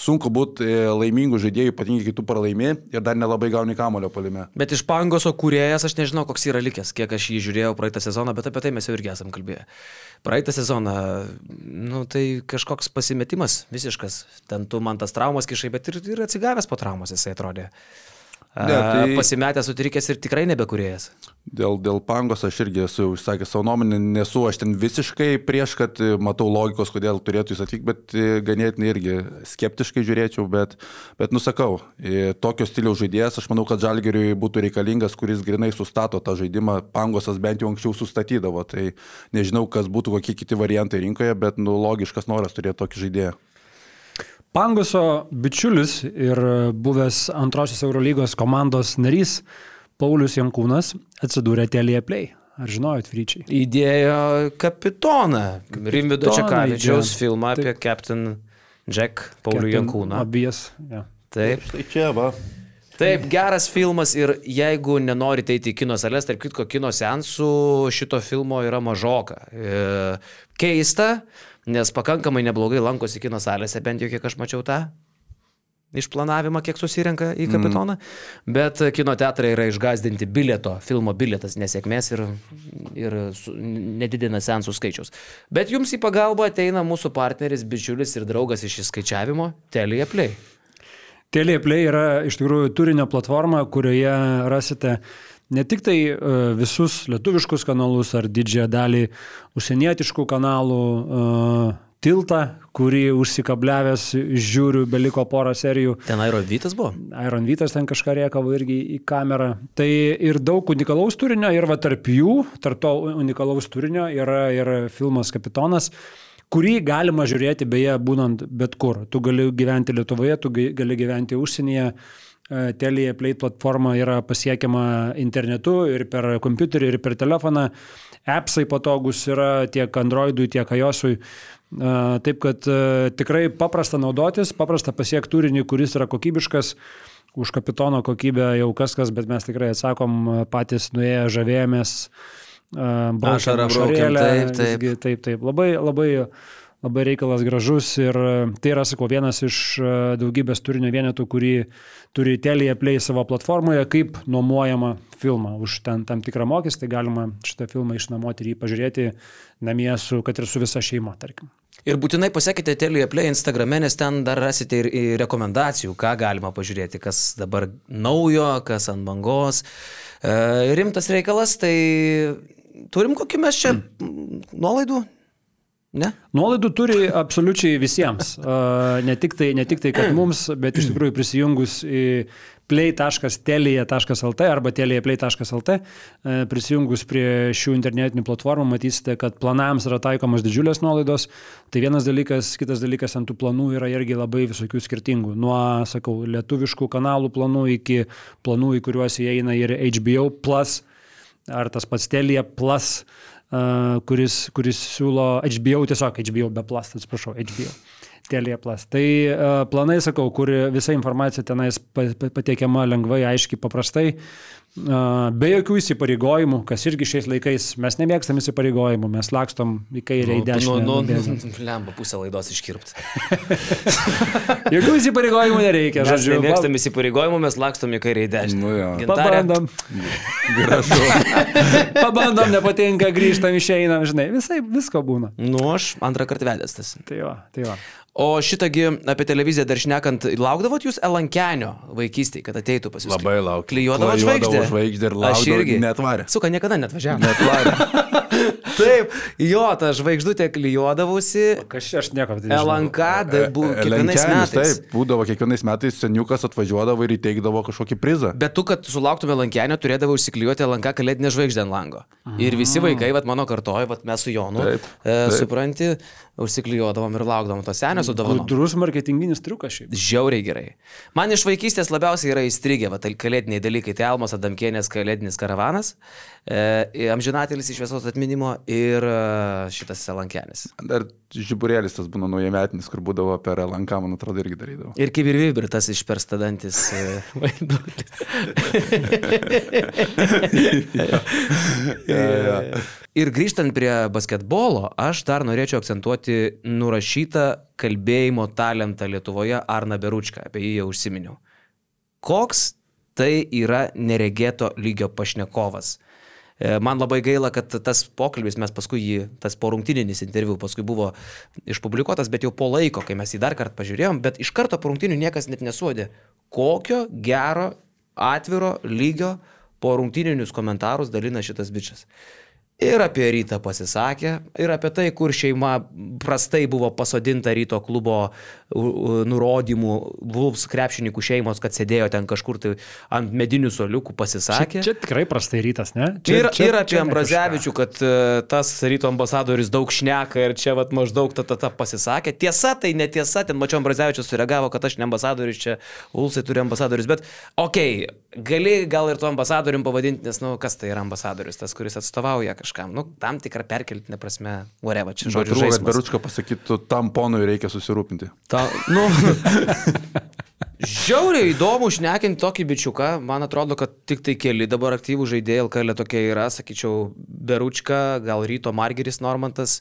C: sunku būti laimingų žaidėjų, ypatingai kai tu pralaimi ir dar nelabai gauni kamulio palime.
A: Bet iš pangoso kūrėjas aš nežinau, koks yra likęs, kiek aš jį žiūrėjau praeitą sezoną, bet apie tai mes jau irgi esam kalbėję. Praeitą sezoną, nu tai kažkoks pasimetimas visiškas. Ten tu man tas traumas kišai, bet ir, ir atsigavęs po traumos jisai atrodė.
C: Ne, tai-
A: Pasimetęs, sutrikęs ir tikrai nebekūrėjas.
C: Dėl, dėl pangos aš irgi esu išsakęs savo nuomonę, nesu aš ten visiškai prieš, kad e, matau logikos, kodėl turėtų jis atvykti, bet e, ganėtinai irgi skeptiškai žiūrėčiau, bet, bet nusakau, e, tokio stiliaus žaidėjas, aš manau, kad Žalgeriui būtų reikalingas, kuris grinai sustato tą žaidimą, pangosas bent jau anksčiau sustatydavo, tai nežinau, kas būtų kokie kiti variantai rinkoje, bet nu, logiškas noras turėti tokį žaidėją.
B: Panguso bičiulis ir buvęs antrosios Eurolygos komandos narys Paulius Jankūnas atsidūrė Telija Play. Ar žinojot, Fryčiai?
A: Įdėjo kapitoną, Rimvido
B: Kapitoną
A: Čekavičiaus
B: įdėjo.
A: filmą apie Captain Jack Paulių Jankūną.
B: Abijas. Ja.
A: Taip.
C: Tai čia va.
A: Taip, geras filmas ir jeigu nenorite eiti į kino sales, tarp kitko, kino sensų šito filmo yra mažoka. E, Keista, nes pakankamai neblogai lankosi kino salėse, bent jau kiek aš mačiau tą išplanavimą, kiek susirenka į kapitoną, mm. bet kino teatrai yra išgazdinti bilieto, filmo bilietas nesėkmės ir, ir su- nedidina sensų skaičius. Bet jums į pagalbą ateina mūsų partneris, bičiulis ir draugas iš įskaičiavimo Telia Play.
B: Teleplay yra iš tikrųjų turinio platforma, kurioje rasite ne tik tai e, visus lietuviškus kanalus ar didžiąją dalį užsienietiškų kanalų, e, tiltą, kurį užsikabliavęs žiūriu, beliko porą serijų.
A: Ten Airo Vytas buvo?
B: Iron Vytas ten kažką riekavo irgi į kamerą. Tai ir daug unikalaus turinio, ir va tarp jų, tarp to unikalaus turinio yra ir filmas Kapitonas, kurį galima žiūrėti beje būnant bet kur. Tu gali gyventi Lietuvoje, tu gali gyventi užsienyje. E, Telia Play platforma yra pasiekiama internetu ir per kompiuterį, ir per telefoną. Appsai patogus yra tiek Androidui, tiek iOSui. E, Taip kad e, tikrai paprasta naudotis, paprasta pasiekti turinį, kuris yra kokybiškas. Už kapitono kokybę jau kas kas, bet mes tikrai atsakom e, patys nuėję, žavėjomės.
A: Ašarą
B: ašarėlę,
A: taip, taip.
B: visgi Taip, taip. Labai, labai, labai reikalas gražus ir e, tai yra, sakau, vienas iš e, daugybės turinio vienetų, kurį turi Telia Play savo platformoje, kaip nuomojama filmą. Už ten tam tikrą mokestį galima šitą filmą išnuomoti ir jį pažiūrėti namie, su, kad ir su visa šeima, tarkim.
A: Ir būtinai pasiekite Telia Play Instagrame, nes ten dar rasite ir, ir rekomendacijų, ką galima pažiūrėti, kas dabar naujo, kas ant bangos. E, rimtas reikalas, tai turim kokį mes čia mm. nuolaidų? Ne?
B: Nuolaidų turi absoliučiai visiems. *laughs* Ne tik tai, ne tik tai kad mums, bet iš tikrųjų prisijungus į play.telia.lt arba teliaplay.lt, e, prisijungus prie šių internetinių platformų, matysite, kad planams yra taikomos didžiulės nuolaidos. Tai vienas dalykas, kitas dalykas ant tų planų yra irgi labai visokių skirtingų. Nuo, sakau, lietuviškų kanalų planų iki planų, į kuriuos įeina ir HBO Plus ar tas pats Telia Plus, uh, kuris, kuris siūlo HBO, tiesiog HBO be Plus, atsiprašau, HBO. Telia Plus. Tai planai, sakau, kur visa informacija tenais pa- pa- pateikiama lengvai, aiškiai, paprastai, be jokių įsipareigojimų, kas irgi šiais laikais mes nemėgstam įsipareigojimų, mes lakstom į kairę, į dešinę.
A: nu,
B: nubėgam.
A: nu, lemba pusę laidos iškirpti. *laughs*
B: Jokių įsipareigojimų nereikia,
A: Mes
B: žodžiu.
A: nemėgstam įsipareigojimų, mes lakstom į kairę į dešinę.
C: Nu jo.
A: Gintarė,
B: Pabandom, *laughs*
C: Gražu. *laughs*
B: pabandom, nepatinka, grįžtam, išeinam, žinai, visai visko būna.
A: Nu, aš antrą kartą vedęs tas.
B: Tai va, tai va.
A: O šitągi apie televiziją dar šnekant, laukdavot jūs Elankenio vaikystėje, kad ateitų pas jūs?
C: Labai laukiu.
A: Klijuodavo
C: Klijuodavo
A: žvaigždę.
C: žvaigždę ir
A: Aš
C: laukdavau,
A: irgi.
C: netvarė.
A: Suka, niekada net važiavo.
C: Netvarė. *laughs*
A: Taip, jo, tą žvaigždutę klijuodavosi.
B: Kas čia aš nieko tai nežinau.
A: LNK, da- bu- kiekvienais
C: Lenkenis,
A: metais.
C: Taip, būdavo kiekvienais metais seniukas atvažiuodavo ir įteikdavo kažkokį prizą.
A: Bet tu, kad sulauktume lankenio, turėdavai užsiklijuoti LNK kalėdinę žvaigždę ant lango. Ir visi vaikai, vat mano kartoja, vat mes su Jonu,
C: Taip,
A: e,
C: taip.
A: supranti, užsiklijuodavom ir laukdavom to senio su dovanu.
B: Gudrus marketinginis triukas šiaip.
A: Žiauriai gerai. Man iš vaikystės labiausiai yra įstrigę, va, tai kalėdiniai dalykai, tai Almos Adamkienės kalėdinis karavanas, e, amžinatelis iš viesos atminimo ir e, šitas Selankenis.
C: Dar žiburėlis tas būna naujametinis, kur būdavo per LNK, man atrodo, irgi darydavo.
A: Ir kaip ir Vibirtas išperstadantis e, *laughs* vaiduoklis. *laughs* Ir grįžtant prie basketbolo, aš dar norėčiau akcentuoti nurašytą kalbėjimo talentą Lietuvoje Arna Beručką, apie jį jau užsiminiau. Koks tai yra neregėto lygio pašnekovas? E, Man labai gaila, kad tas pokalbis, mes paskui jį, tas porungtininis interviu paskui buvo išpublikuotas, bet jau po laiko, kai mes jį dar kartą pažiūrėjom, bet iš karto porungtinių niekas net nesuodė, kokio gero, atviro lygio porungtininius komentarus dalina šitas bičias. Ir apie rytą pasisakė, ir apie tai, kur šeima prastai buvo pasodinta ryto klubo nurodymų, Vulfs krepšininkų šeimos, kad sėdėjo ten kažkur tai ant medinių soliukų pasisakė.
B: Čia, čia tikrai prastai rytas, ne?
A: Čia, ir,
B: čia,
A: ir apie
B: čia
A: Ambrazevičių, kad e, tas ryto ambasadorius daug šneka ir čia vat, maždaug ta, ta, ta pasisakė. Tiesa, tai netiesa, ten mačiau Ambrazevičius sureagavo, kad aš ne ambasadorius, čia Ulsai turi ambasadorius, bet okei, okay, gali gal ir to ambasadorium pavadinti, nes, nu, kas tai yra ambasadorius, tas, kuris atstovauja kažkam, nu, tam tikrą perkeltinę prasme, whatever, čia žodžiu
C: Žodžiu, kad. Beručka pasakytų, tam ponui reikia susirūpinti.
A: Ta, nu, Žiauriai įdomu šnekinti tokį bičiuką. Man atrodo, kad tik tai keli dabar aktyvų žaidėjai LKL tokie yra, sakyčiau, Beručka, gal Ryto Margeris Normantas.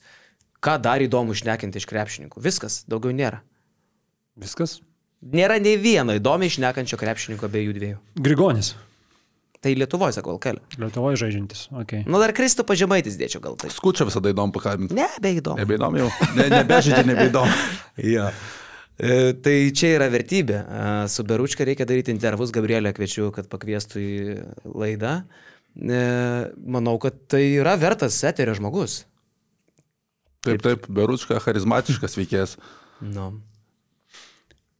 A: Ką dar įdomu šnekinti iš krepšininkų? Viskas, daugiau nėra.
B: Viskas.
A: Nėra nei vieno įdomiai šnekančio krepšininko be jų dviejų.
B: Grigonis.
A: Tai Lietuvoje, sakau, LKL.
B: Lietuvoje žaidžiantis. Okay.
A: Nu, dar Kristų pažemaitis dėčiau gal tai.
C: Skučia visada įdomu pakalbinti.
A: Ne, be įdomu.
C: Nebeįdomu jau. Ne, nebežaidžia, nebeįdomu. *laughs*
A: Ja. E, Tai čia yra vertybė. E, Su Beručka reikia daryti intervus, Gabrielė kviečiu, kad pakviestų į laidą. E, Manau, kad tai yra vertas eterio žmogus.
C: Taip, taip, Beručka, charizmatiškas veikėjas.
A: Nu.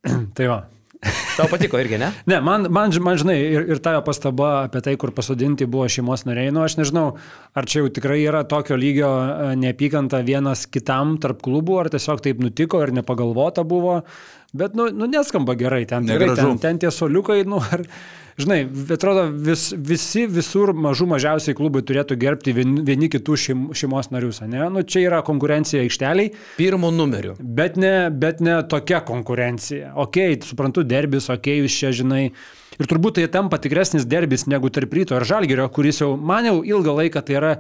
A: *clears throat*
B: Tai va. *laughs*
A: Tau patiko irgi, ne?
B: Ne, man, man, man žinai, ir, ir tavo pastaba apie tai, kur pasodinti buvo šeimos nariai, nu aš nežinau, ar čia jau tikrai yra tokio lygio e, neapykanta vienas kitam tarp klubų, ar tiesiog taip nutiko ir nepagalvota buvo, bet, nu, nu neskamba gerai, ten, tikrai, ten, ten tie soliukai, nu, ar, žinai, atrodo, vis, visi visur mažų mažiausiai klubai turėtų gerbti vieni, vieni kitų šeim, šeimos narius, ne? Nu, čia yra konkurencija aikšteliai.
A: Pirmų numerių.
B: Bet ne, bet ne tokia konkurencija. Ok, suprantu, derbis, ok, jūs čia žinai. Ir turbūt tai tampa tikresnis derbis negu tarp ryto ir žalgerio, kuris jau, man jau ilgą laiką tai yra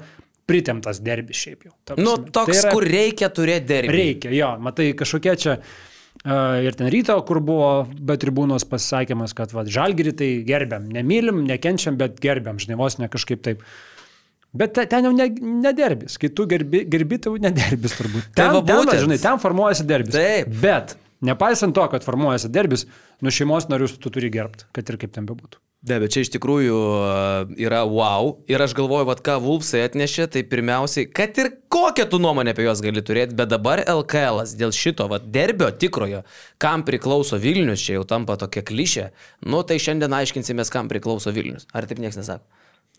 B: pritemtas derbis šiaip jau. Ta
A: Nu, toks,
B: tai yra,
A: kur reikia turėti derbį.
B: Reikia, jo, matai, kažkokie čia uh, ir ten ryto, kur buvo be tribūnos pasisakymas, kad va, žalgerį tai gerbiam, nemylim, nekenčiam, bet gerbiam, žinai, vos ne kažkaip taip. Bet te- ten jau ne, nederbis, kai tu gerbi, gerbi tai jau nederbis turbūt.
A: Tai
B: Ten,
A: va
B: ten,
A: būtent.
B: žinai, ten formuojasi derbis.
A: Taip.
B: Bet nepaisant to, kad formuojasi derbis, nu šeimos narius tu turi gerbti, kad ir kaip ten bebūtų.
A: Ne, bet čia iš tikrųjų e, yra wow. Ir aš galvoju, vad ką Vulfsai atnešė, tai pirmiausiai, kad ir kokią tu nuomonę apie juos gali turėti, bet dabar LKL dėl šito, vad derbio tikrojo, kam priklauso Vilnius, čia jau tampa tokia klišė, nu tai šiandien aiškinsimės, kam priklauso Vilnius. Ar taip niekas nesako?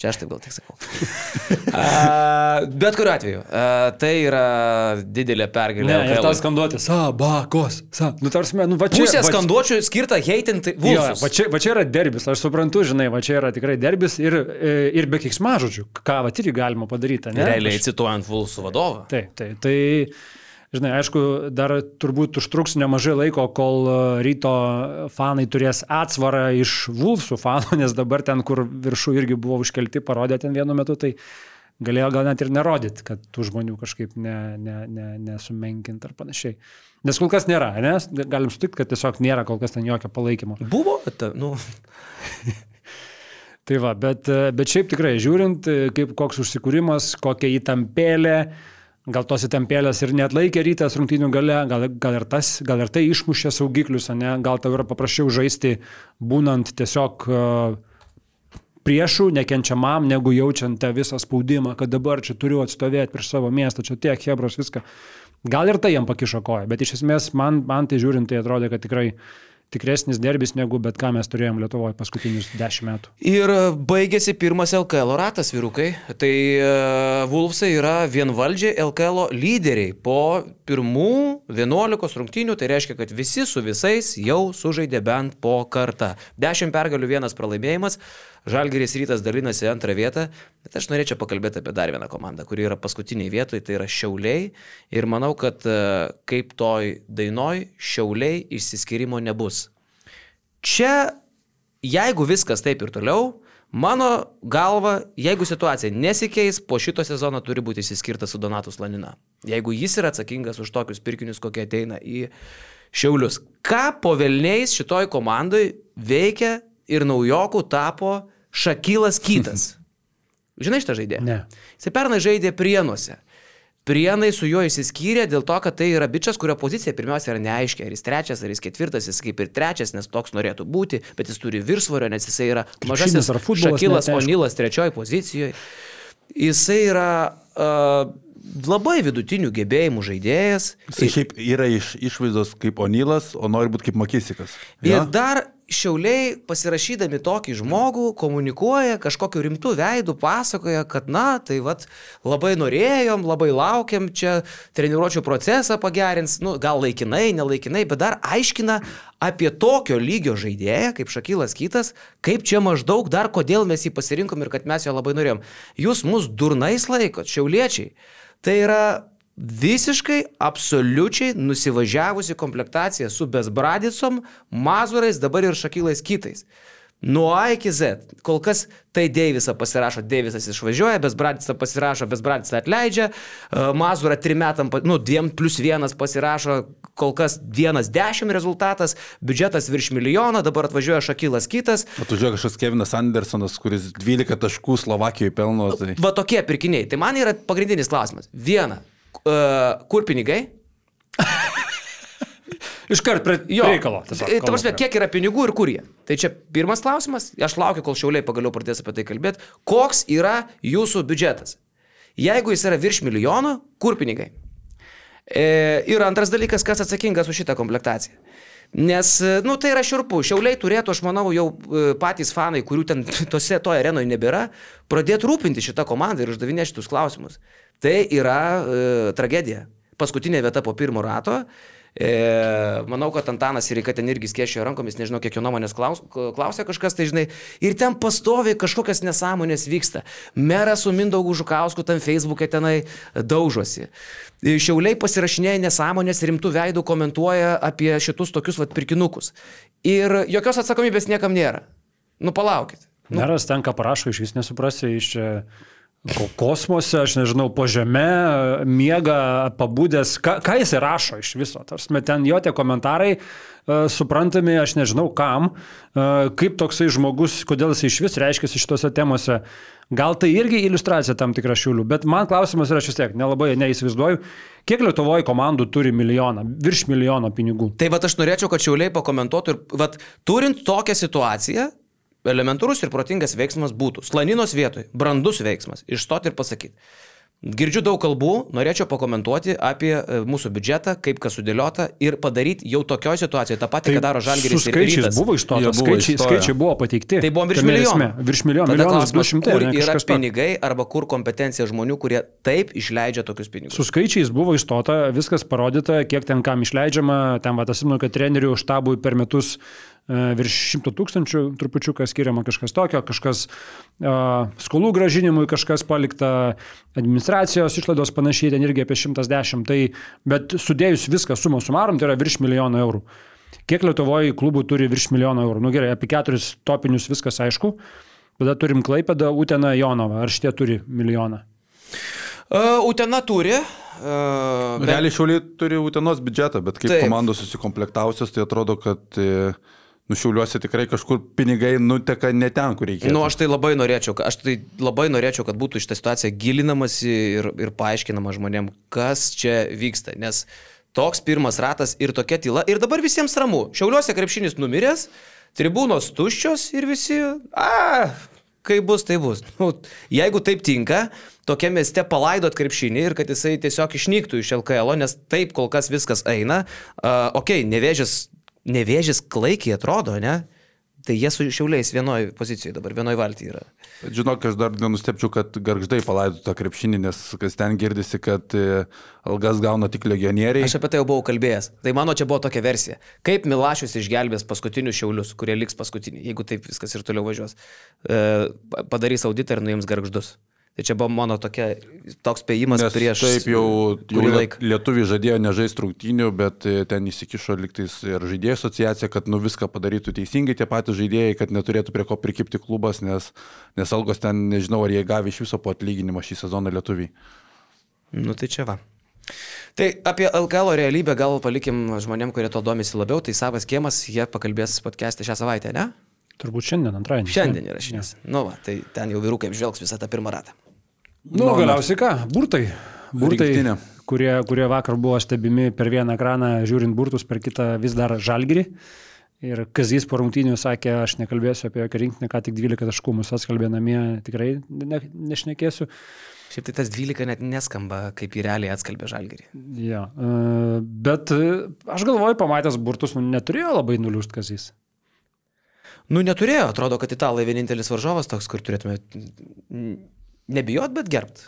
A: Čia aš taip gal tik sakau. *laughs* a, bet kuriuo atveju, a, tai yra didelė pergalė.
B: Ne, ir tas skanduotis, sabakos, sa. Nu, tarsi, nu, va čia.
A: Pusė
B: va čia-
A: skanduočių skirta heitinti
B: Jo, va čia, va čia yra derbis, aš suprantu, žinai, va čia yra tikrai derbis ir, e, ir be kiksmažodžių, ką va irgi galima padaryti, ne?
A: Realiai
B: Aš-
A: cituojant Vulfsų vadovą.
B: Taip, taip, tai, žinai, aišku, dar turbūt užtruks nemažai laiko, kol e, ryto fanai turės atsvarą iš Vulfsų fanų, *laughs* nes dabar ten, kur viršų irgi buvo užkelti, parodė ten vienu metu, tai galėjo gal net ir nerodyti, kad tų žmonių kažkaip ne, ne, ne, nesumenkint ar panašiai. Nes kol kas nėra, nes galim sutikti, kad tiesiog nėra kol kas ten jokio palaikymo.
A: Buvo, ta, nu, *laughs*
B: Tai va, bet, e, bet šiaip tikrai žiūrint, e, kaip koks užsikūrimas, kokia įtampėlė, gal tos įtampėlės ir net laikė rytas rungtynių gale, gal, gal, ir tas, gal ir tai išmušė saugiklius, ne? gal tau yra paprasčiau žaisti, būnant tiesiog e, priešų, nekenčiamam, negu jaučiant tą visą spaudimą, kad dabar čia turiu atstovėti prieš savo miestą, čia tiek hebros viską. Gal ir tai jam pakišo koją, bet iš esmės man, man tai žiūrint, tai atrodė, kad tikrai tikresnis derbis negu bet ką mes turėjom Lietuvoje paskutinius dešimt metų.
A: Ir baigėsi pirmas LKL ratas, vyrukai. Tai uh, Vulfsai yra vienvaldžiai LKL lyderiai. Po pirmų 11 rungtynių tai reiškia, kad visi su visais jau sužaidė bent po kartą. 10 pergalių, vienas pralaimėjimas. Žalgeris rytas dalinasi antrą vietą. Bet aš norėčiau pakalbėti apie dar vieną komandą, kuri yra paskutiniai vietoje, tai yra Šiauliai. Ir manau, kad uh, kaip toj dainoj, Šiauliai išsiskirimo nebus. Čia jeigu viskas taip ir toliau, mano galva, jeigu situacija nesikeis, po šito sezono turi būti įsiskirtas su Donatus Lanina. Jeigu jis yra atsakingas už tokius pirkinius, kokie ateina į Šiaulius. Ką po Velniais šitoj komandai veikia ir naujokų tapo Šakylas Kytas. *laughs* Žinai šitą žaidėją?
B: Ne.
A: Jis pernai žaidė Prienuose. Prienai su juo išsiskyrė dėl to, kad tai yra bičias, kurio pozicija pirmiausia yra neaiški, ar jis trečias, ar jis ketvirtas, jis kaip ir trečias, nes toks norėtų būti, bet jis turi viršsvorio, nes jisai yra mažasis Šakilas. Onylas trečioji pozicijoje. Jisai yra uh, labai vidutinių gebėjimų žaidėjas.
C: Jis šiaip yra iš išvaizdos kaip Onylas, o nori būti kaip Makisikas.
A: Ir
C: Jo?
A: dar šiauliai pasirašydami tokį žmogų komunikuoja kažkokiu rimtu veidu, pasakoja, kad na, tai vad labai norėjom, labai laukiam, čia treniruočio procesą pagerins, nu, gal laikinai, nelaikinai, bet dar aiškina apie tokio lygio žaidėją, kaip Šakylas Kytas, kaip čia maždaug dar kodėl mes jį pasirinkom ir kad mes jo labai norėjom. Jūs mus durnais laikot, šiauliečiai. Tai yra visiškai, absoliučiai nusivažiavusi komplektacija su Besbradicom, Mazurais, dabar ir Šakylais kitais. Nuo A iki Z. Kol kas tai Deivisą pasirašo, Deivisas išvažiuoja, Besbradicą pasirašo, Besbradicą atleidžia, e, Mazurą trim metam, nu, dviem plus vienas pasirašo, kol kas vienas dešimt rezultatas, biudžetas virš milijono, dabar atvažiuoja Šakylas kitas.
C: Atvažiuoja kažkoks Kevinas Andersonas, kuris 12 taškų Slovakijoje pelno. Tai...
A: Va tokie pirkiniai. Tai man yra pagrindinis klausimas. Viena, uh, kur pinigai? *laughs*
B: Iškart prie
A: Jo.
B: reikalo. tiesiog
A: Tai, Ta
B: kalbam
A: prasme, kiek yra pinigų ir kur jie? Tai čia pirmas klausimas. Aš laukiu, kol šiauliai pagaliau pradės apie tai kalbėti. Koks yra jūsų biudžetas? Jeigu jis yra virš milijono, kur pinigai? E, ir antras dalykas, kas atsakingas už šitą komplektaciją. Nes, e, nu, tai yra širpu. Šiauliai turėtų, aš manau, jau e, patys fanai, kurių ten *laughs* tose toje arenoje nebėra, pradėti rūpinti šitą komandą ir uždavinėti šitus klausimus. Tai yra e, tragedija. Paskutinė vieta po pirmo rato. E, manau, kad Antanas ir kad ten irgi skėšėjo rankomis, nežinau, kiek jo nuomonės klaus, klausė kažkas, tai žinai, ir ten pastovi kažkokias nesąmonės vyksta. Meras su Mindaugu Žukausku tam Facebook'e tenai daužosi. Šiauliai pasirašinėja nesąmonės, rimtų veidų komentuoja apie šitus tokius vat pirkinukus. Ir jokios atsakomybės niekam nėra. Nu palaukit.
B: Nu. Meras ten ką parašo, iš vis nesuprasi, iš čia kosmose, aš nežinau, po žemę, miega, pabūdęs, ką, ką jis rašo iš viso. Tarsi ten jo tie komentarai uh, suprantami, aš nežinau kam, uh, kaip toksai žmogus, kodėl jis iš vis reiškia šitose temose. Gal tai irgi iliustracija tam tikra šiulių, bet man klausimas yra šis tiek, nelabai neįsivaizduoju, kiek Lietuvoje komandų turi milijoną, virš milijono pinigų.
A: Tai va aš norėčiau, kad šiuliai pakomentuotų ir, va, turint tokią situaciją, elementarus ir protingas veiksmas būtų slaninos vietoj, brandus veiksmas, išstoti ir pasakyti. Girdžiu daug kalbų, norėčiau pakomentuoti apie e, mūsų biudžetą, kaip kas sudėliota ir padaryti jau tokioje situacijoje tą patį, tai ką daro Žalgiris.
B: Skaičiai buvo iš to, skaičiai, skaičiai buvo pateikti.
A: Tai buvo virš milijono.
B: Virš milijono, milijonas du šimtai.
A: Kur yra pinigai arba kur kompetencija žmonių, kurie taip išleidžia tokius pinigus.
B: Su skaičiais buvo išstota, viskas parodyta, kiek ten kam išleidžiama, ten va, tas, kad trenerių štabui per metus E, virš šimto tūkstančių trupučiuką skiriama kažkas tokio, kažkas uh, skolų gražinimui, kažkas palikta administracijos išlaidos panašiai, ten irgi apie 110, tai, bet sudėjus viską sumą sumarom, tai yra virš milijono eurų. Kiek Lietuvoje klubų turi virš milijono eurų? Nu gerai, apie keturis topinius viskas aišku. Tada turim Klaipėdą, Uteną, Jonovą. Ar šitie turi milijoną?
A: Uh, Utena turi. Uh,
C: bet... Realiai šiauliai turi Utenos biudžetą, bet kaip Taip. komandos susikomplektavusios, tai atrodo, kad uh, nušiauliuosi tikrai kažkur pinigai nuteka ne ten, kur reikia.
A: Na, nu, aš tai labai norėčiau, aš tai labai norėčiau, kad būtų šitą situaciją gilinamasi ir, ir paaiškinama žmonėm, kas čia vyksta. Nes toks pirmas ratas ir tokia tyla. Ir dabar visiems ramu. Šiauliuose krepšinis numiręs, tribūnos tuščios ir visi, a, kaip bus, tai bus. Nu, jeigu taip tinka, tokia mieste palaidot krepšinį ir kad jisai tiesiog išnyktų iš LKL, nes taip kol kas viskas eina. Uh, ok, nevėžės nevėžis klaikiai atrodo, ne? Tai jie su šiauliais vienoje pozicijoje dabar, vienoje valtyje yra.
C: Žinok, aš dar nenustepčiau, kad garždai palaido tą krepšinį, nes kas ten girdisi, kad e, algas gauna tik legionieriai.
A: Aš apie tai jau buvau kalbėjęs. Tai mano čia buvo tokia versija. Kaip Milašius išgelbės paskutinius šiaulius, kurie liks paskutiniai, jeigu taip viskas ir toliau važiuos. E, padarys auditą ir nuims garždus. Tai čia buvo mano tokia, toks spėjimas Nes prieš.
C: Taip jau, jau lietuviai žadėjo nežaisti rungtynių, bet e, ten įsikišo liktais ir žaidėjų asociacija, kad nu viską padarytų teisingai tie patys žaidėjai, kad neturėtų prie ko prikipti klubas, nes, nes algos ten nežinau, ar jie gavė iš viso po atlyginimą šį sezoną lietuviai.
A: Nu tai čia va. Tai apie LKL realybę gal palikim žmonėm, kurie to domisi labiau, tai savas kiemas, jie pakalbės podcast'e šią savaitę, ne?
B: Turbūt šiandien, antradienį.
A: Šiandien įrašinės. Ja. Nu, va, tai ten jau vyrukai apžvelgs visą tą pirmą ratą.
B: Nu, nu galiausiai ką, burtai. Burtai, Rinktinė. kurie, kurie vakar buvo stebimi per vieną ekraną, žiūrint burtus, per kitą vis dar žalgyrį. Ir Kazys po rungtynių sakė, aš nekalbėsiu apie jokią rinktinę, ką tik 12 taškų mūsų atskalbė namie, tikrai ne, nešnekėsiu.
A: Šiaip tai tas 12 net neskamba, kaip į realiai atskalbė žalgerį.
B: Ja, e, bet e, aš galvoju, pamatęs burtus, nu, neturėjo labai nuliūst Kazys.
A: Nu, neturėjo, atrodo, kad italai vienintelis varžovas toks, kur turėtume nebijot, bet gerbt.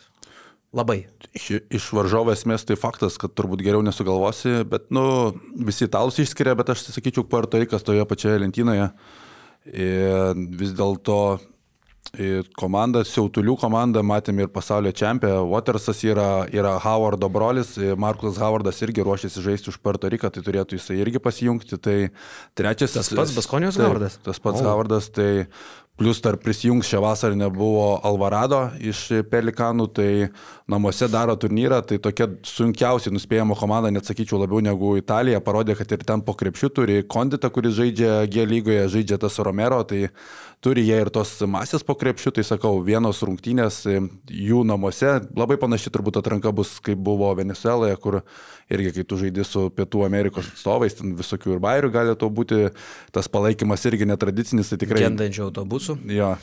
A: Labai.
C: Iš, iš varžovo esmės tai faktas, kad turbūt geriau nesugalvosi, bet, nu, visi italus išskiria, bet aš sakyčiau, Puerto Rikas toje pačioje lentynoje. Ir vis dėlto komanda, Siautulių komanda, matėme ir pasaulio čempionę, Watersas yra, yra Howardo brolis, Markus Howardas irgi ruošiasi žaisti už Puerto Riką, tai turėtų jisai irgi pasijungti. Tai trečias.
A: Tas pats Baskonijos Howardas.
C: Tas pats oh. Howardas, tai Plus dar prisijungs šią vasarą nebuvo Alvarado iš Pelikanų, tai namuose daro turnyrą, tai tokia sunkiausiai nuspėjama komanda, net sakyčiau labiau negu Italija, parodė, kad ir ten po krepšių turi Konditą, kuris žaidžia G lygoje, žaidžia tas Romero, tai turi jie ir tos masės po krepšių, tai sakau, vienos rungtynės jų namuose, labai panaši turbūt atranka bus, kaip buvo Venezueloje, kur irgi kai tu žaidži su Pietų Amerikos atstovais, ten visokių ir bairių gali to būti, tas palaikymas irgi netradicinis, tai tikrai...
A: Gendančių autobusų.
C: Jo,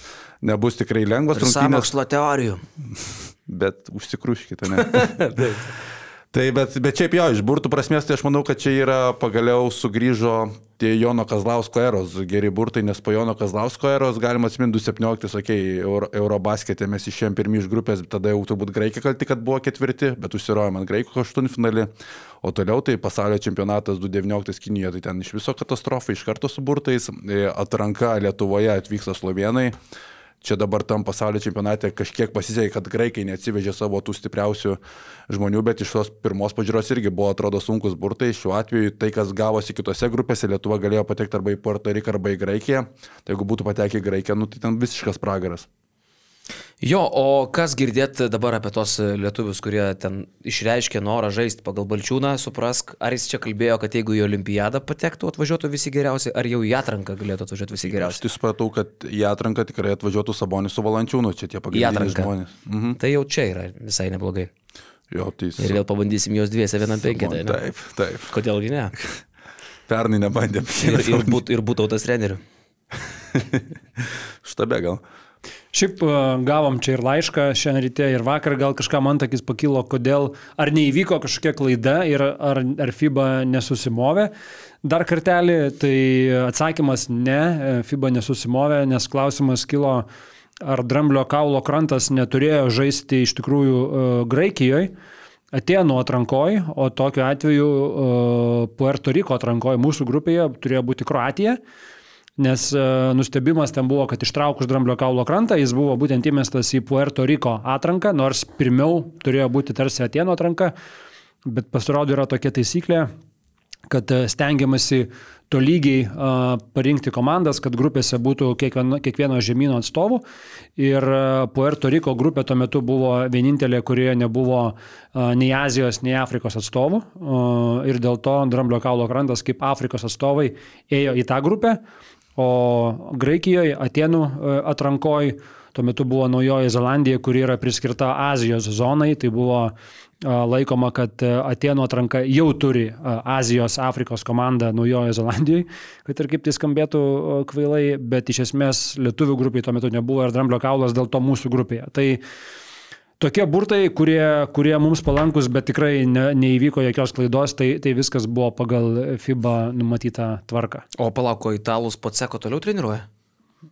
C: nebus tikrai lengvas
A: rungtynės. Sąmokslo teorijų. *laughs*
C: Bet užsikruškite, ne? *laughs* Tai bet, bet šiaip jo, iš burtų prasmės, tai aš manau, kad čia yra pagaliau sugrįžo tie Jono Kazlausko eros geri burtai, nes po Jono Kazlausko eros galima atsiminti 2017, okei, okay, Euro, Eurobasketė mes išėjom pirmi iš grupės, tada jau turbūt graikai kalti, kad buvo ketvirti, bet užsirojom ant graikų aštuntfinalį, o toliau tai pasaulio čempionatas 2019 Kinijoje, tai ten iš viso katastrofa, iš karto su burtais, e, atranka Lietuvoje atvyksta slovenai čia dabar tam pasaulio čempionate kažkiek pasisekė, kad graikai neatsivežė savo tų stipriausių žmonių, bet iš tos pirmos pažiūros irgi buvo, atrodo, sunkus burtai. Šiuo atveju tai, kas gavosi kitose grupėse, Lietuva galėjo patekti arba į Puerto Riką, arba į Graikiją. Tai jeigu būtų patekę į Graikiją, nu, tai ten visiškas pragaras.
A: Jo, o kas girdėt dabar apie tos lietuvius, kurie ten išreiškė norą žaisti pagal Balčiūną, suprask, ar jis čia kalbėjo, kad jeigu į Olimpiadą patektų, atvažiuotų visi geriausi, ar jau į atranką galėtų atvažiuoti visi geriausi?
C: Aš tai supratau, kad į atranką tikrai atvažiuotų Sabonis su Valančiūnu, čia tie pagrindiniai žmonės.
A: Mhm. Tai jau čia yra visai neblogai.
C: Jo, tai
A: Ir vėl pabandysim juos dviese vienam penketą.
C: Taip, taip.
A: Kodėlgi ne? *laughs*
C: Pernai nebandėm.
A: Ir, ir, būt, ir būtų tas treneriu. *laughs*
C: Štabe gal.
B: Šiaip e, gavom čia ir laišką šiandien ryte ir vakar gal kažkam antakis pakilo, kodėl, ar neįvyko kažkokia klaida ir ar, ar FIBA nesusimovė. Dar kartelį, tai atsakymas ne, e, FIBA nesusimovė, nes klausimas kilo, ar Dramblio kaulo krantas neturėjo žaisti iš tikrųjų uh, Graikijoje. Atėnų atrankoj, o tokiu atveju uh, Puerto Riko atrankoj mūsų grupėje turėjo būti Kroatija. Nes uh, nustebimas ten buvo, kad ištraukus Dramblio kaulo krantą jis buvo būtent įmestas į Puerto Riko atranką, nors pirmiau turėjo būti tarsi Atėnų atranka, bet pasirodo yra tokia taisyklė, kad stengiamasi tolygiai uh, parinkti komandas, kad grupėse būtų kiekvieno, kiekvieno žemynų atstovų. Ir Puerto Riko grupė tuo metu buvo vienintelė, kurioje nebuvo nei Azijos, nei Afrikos atstovų. Ir dėl to Dramblio kaulo krantas kaip Afrikos atstovai ėjo į tą grupę. O Graikijoje, Atenų atrankoje tuo metu buvo Naujoji Zelandija, kuri yra priskirta Azijos zonai, tai buvo laikoma, kad Atenų atranka jau turi Azijos, Afrikos komandą Naujojoje Zelandijoje, kad ir kaip tai skambėtų kvailai, bet iš esmės lietuvių grupiai tuo metu nebuvo ir Dramblio kaulas dėl to mūsų grupėje. Tai tokie burtai, kurie, kurie mums palankus, bet tikrai ne, neįvyko jokios klaidos, tai, tai viskas buvo pagal FIBA numatytą tvarką.
A: O palauko, italus pats seko toliau treniruoja?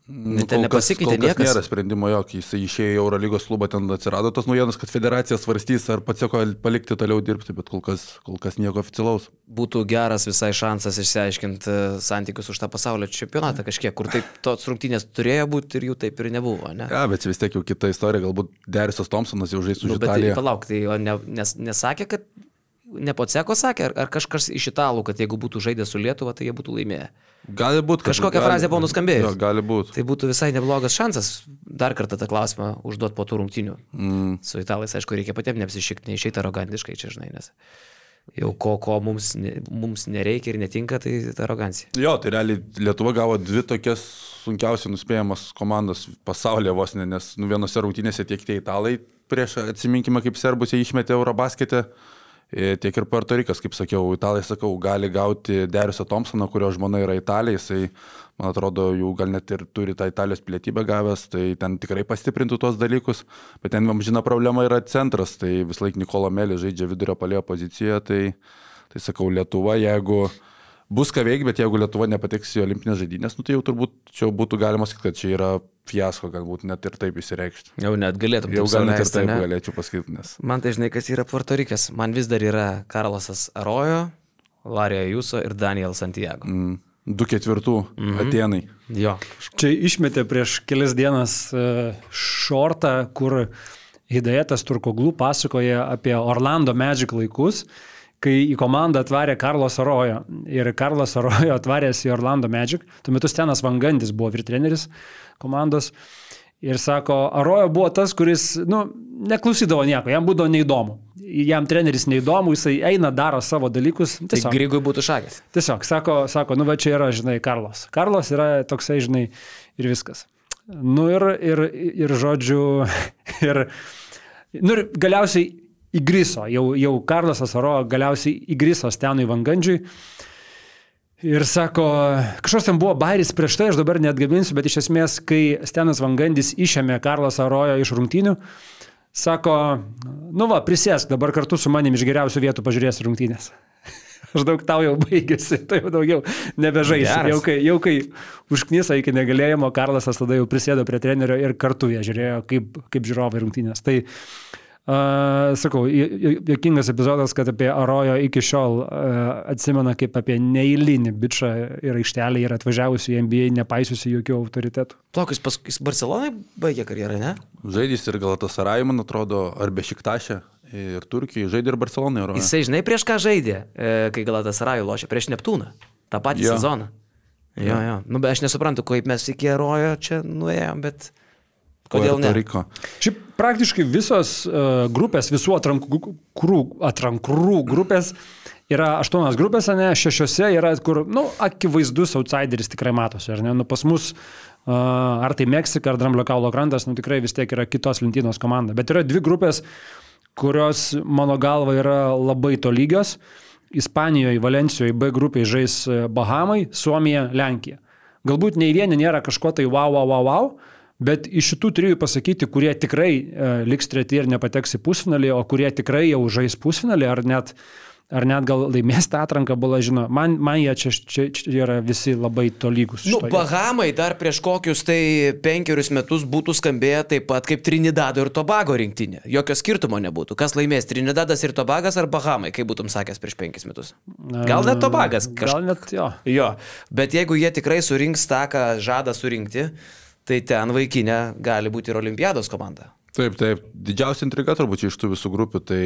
C: Nu, ten nepasikeitė niekas. Nėra sprendimo jokio, jis išėjo į Eurolygos klubą, ten atsirado tos naujienos, kad federacija svarstys, ar pats sako palikti toliau dirbti, bet kol kas, kol kas nieko oficialaus.
A: Būtų geras visai šansas išsiaiškinti santykius už tą pasaulio čempionatą kažkiek, kur taip tos rungtynės turėjo būti ir jų taip ir nebuvo. Ne?
C: Ja, bet vis tiek jau kita istorija, galbūt Derisas Thompsonas jau žaistų už
A: nu, Italiją. Tai palauk, tai ne, nes, nesakė, kad ne Poceko sakė, ar, ar kažkas iš italų, kad jeigu būtų žaidę su Lietuva, tai jie būtų laimėję.
C: Gali būti.
A: Kažkokia gali, frazė buvo nuskambėjusi.
C: Gali būti.
A: Tai būtų visai neblogas šansas dar kartą tą klausimą užduoti po tų rungtinių. Mm. Su italais, aišku, reikia patiems neapsišikti, neišeiti arogantiškai čia, žinai, nes jau ko, ko mums, mums nereikia ir netinka, tai ta arogancija.
C: Jo, tai realiai Lietuva gavo dvi tokias sunkiausiai nuspėjamas komandas pasaulyje vos ne, nes nu, vienose rungtynėse tiek tie italai prieš, atsiminkime, kaip serbus jie išmetė Eurobasketę. E, tiek ir Puerto Rikas, kaip sakiau, italai, sakau, gali gauti Derisą Thompsoną, kurio žmona yra italija, jisai, man atrodo, jau gal net ir turi tą italijos pilietybę gavęs, tai ten tikrai pastiprintų tos dalykus, bet ten, man žinoma, problema yra centras, tai vis laik Nikola Melė žaidžia vidurio palėjo pozicijoje, tai, tai sakau, Lietuva, jeigu bus ką veikti, bet jeigu Lietuva nepateks į olimpinės žaidynės, nu, tai jau turbūt čia būtų galima sakyti, kad čia yra fiasko, galbūt net ir taip įsireikšti.
A: Jau net galėtum.
C: Jau gal net ir taip ne? galėčiau pasakyti, nes.
A: Man tai žinai, kas yra Puertorikės. Man vis dar yra Karlasas Arojo, Larija Jūso ir Daniel Santiago.
C: Mm. Du ketvirtų mm -hmm. Atenai.
A: Jo.
B: Čia išmetė prieš kelias dienas uh, šortą, kur Hidajetas Turkoglų pasakoja apie Orlando Magic laikus kai į komandą atvarė Karlos Arojo ir Karlos Arojo *laughs* atvarėsi į Orlando Magic, tuo metu Stenas Vangandis buvo virtreneris komandos ir sako, Arojo buvo tas, kuris, nu, neklausydavo nieko, jam būdavo neįdomu. Jam treneris neįdomu, jisai eina, daro savo dalykus.
A: Tai tiesiog, tai Grygui būtų šakės.
B: Tiesiog, sako, sako, nu va čia yra, žinai, Karlos. Karlos yra toksai, žinai, ir viskas. Nu ir, ir, ir žodžiu, *laughs* ir, nu ir galiausiai įgriso, jau, jau Karlas Asaro galiausiai įgriso Stenui Vangandžiui. Ir sako, kažkoks ten buvo bairis prieš tai, aš dabar net gaminsiu, bet iš esmės, kai Stenas Vangandis išėmė Karlas Arojo iš rungtynių, Sako, nu va, prisėsk dabar kartu su manim iš geriausių vietų pažiūrės rungtynės. *laughs* Aš daug tau jau baigėsi, tai jau daugiau nebežaisi. Jau kai, jau kai užknysa iki negalėjimo, Karlasas tada jau prisėdo prie trenerio ir kartu jie žiūrėjo, kaip, kaip žiūrovai rungtynės. Tai Uh, sakau, jokingas epizodas, kad apie Arojo iki šiol uh, atsimena kaip apie neįlinį bičią ir aikštelį ir atvažiavusi į NBA, nepaisiusi jokių autoritetų.
A: Plaukas paskui Barcelonai baigė karjerą, ne?
C: Žaidys ir Galatasaray, man atrodo, ar Bešiktašė. Ir Turkijai žaidė ir Barcelonai. Ar...
A: Jisai žinai prieš ką žaidė, e, kai Galatasaray lošė, prieš Neptūną. Ta patį
C: Jo.
A: sezoną. Jo, jo. Nu, bet aš nesuprantu, kaip mes iki Arojo čia nuėjom, bet kodėl ne?
C: Riko.
B: Šiaip praktiškai visos uh, grupės, visų atrankrų, atrankrų grupės yra aštuonios grupės, ne, šešiose yra, kur, na, nu, akivaizdus outsideris tikrai matosi, ar ne, nu, pas mus uh, ar tai Meksika, ar Dramblio kaulo krantas, nu tikrai vis tiek yra kitos lentynos komanda. Bet yra dvi grupės, kurios mano galva yra labai tolygios. Ispanijoje, Valencijoje B grupiai žais Bahamai, Suomija, Lenkija. Galbūt nei vieni nėra kažko tai wow, wow, wow, wow, bet iš šitų trijų pasakyti, kurie tikrai e, liks treti ir nepateks į pusfinalį, o kurie tikrai jau žais pusfinalį, ar net, ar net gal laimės tą atranką, bala žino, man, man jie čia, čia, čia yra visi labai tolygus.
A: Nu, Bahamai dar prieš kokius tai penkerius metus būtų skambėję taip pat kaip Trinidado ir Tobago rinktinė. Jokio skirtumo nebūtų. Kas laimės, Trinidadas ir Tobagas ar Bahamai, kaip būtum sakęs prieš penkis metus? Gal net Tobagas kažkas.
B: Gal net jo.
A: Jo, bet jeigu jie tikrai surinks tą, ką žada surinkti, tai ten vaikinė gali būti ir Olimpiados komanda.
C: Taip, taip. Didžiausia intriga turbūt iš tų visų grupių. Tai,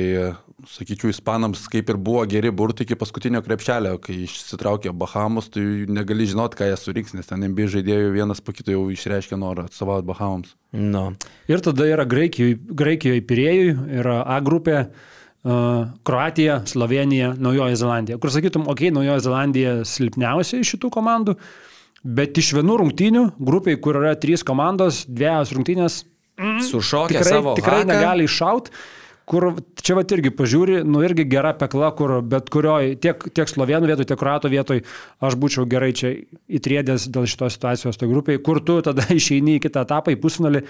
C: sakyčiau, ispanams kaip ir buvo geri burtai iki paskutinio krepšelio, kai išsitraukė Bahamus, tai negali žinot, ką jie surinks, nes ten MB žaidėjų vienas po kito jau išreiškė norą atstovauti Bahamams.
A: Nu.
B: Ir tada yra Graikijoje, Graikijoje Pirėjui, yra A grupė, uh, Kroatija, Slovenija, Naujoji Zelandija. Kur sakytum, okei, okay, Naujoji Zelandija silpniausia iš šitų komandų, bet iš vienų rungtynių, grupiai, kur yra trys komandos, dviejos rungtynės,
A: Sušokė
B: tikrai,
A: savo
B: tikrai
A: haką.
B: negali iššaut. Kur čia va irgi pažiūri, nu irgi gera pekla, kur bet kurioje, tiek, tiek slovenų vietoj, tiek kruato vietoj, aš būčiau gerai čia įtrėdęs dėl šitos situacijos toj grupiai, kur tu tada *laughs* išeini į kitą etapą, į pusfinalį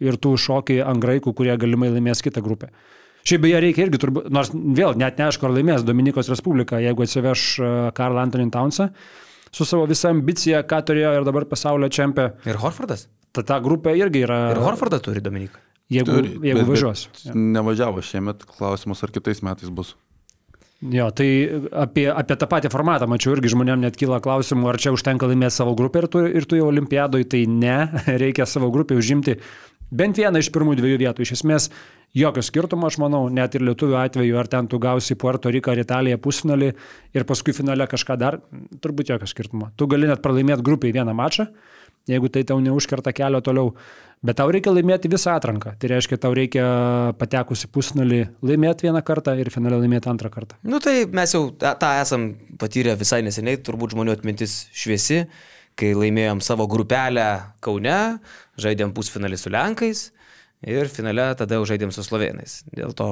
B: ir tu šokiai ant graikų, kurie galimai laimės kitą grupę. Šiaip beje reikia irgi, turbūt, nors vėl net neaišku, ar laimės Dominikos Respublika, jeigu atsiveš e, Karl Antonin Townsą su savo visa ambicija, ką turėjo ir dabar pasaulio čempė.
A: Ir Horfordas?
B: Ta, ta grupė irgi yra,
A: Ir Horfordą turi Dominika.
B: jeigu,
C: Turi,
B: jeigu
C: bet-
B: važiuos.
C: bet Nevažiavo šiemet, klausimas, ar kitais metais bus.
B: Jo, tai apie, apie tą patį formatą, mačiau, irgi žmonėm net kyla klausimų, ar čia užtenka laimėti savo grupę ir tu, ir tu jau olimpiadoje, tai ne, *laughs* reikia savo grupę užimti bent vieną iš pirmų dviejų vietų. Iš esmės, jokio skirtumo, aš manau, net ir lietuvių atveju, ar ten tu gausi Puerto Riką ar Italiją pusfinalį ir paskui finale kažką dar, turbūt jokio skirtumo. Tu gali net pralaimėti grupiai vieną mačą, jeigu tai tau neužkerta kelio toliau. Bet tau reikia laimėti visą atranką. Tai reiškia, tau reikia patekusi pusnulį laimėti vieną kartą ir finale laimėti antrą kartą.
A: Nu tai mes jau tą esam patyrę visai neseniai, turbūt žmonių atmintis šviesi, kai laimėjom savo grupelę Kaune, žaidėm pusfinalį su Lenkais ir finale tada jau žaidėm su Slovenais. Dėl to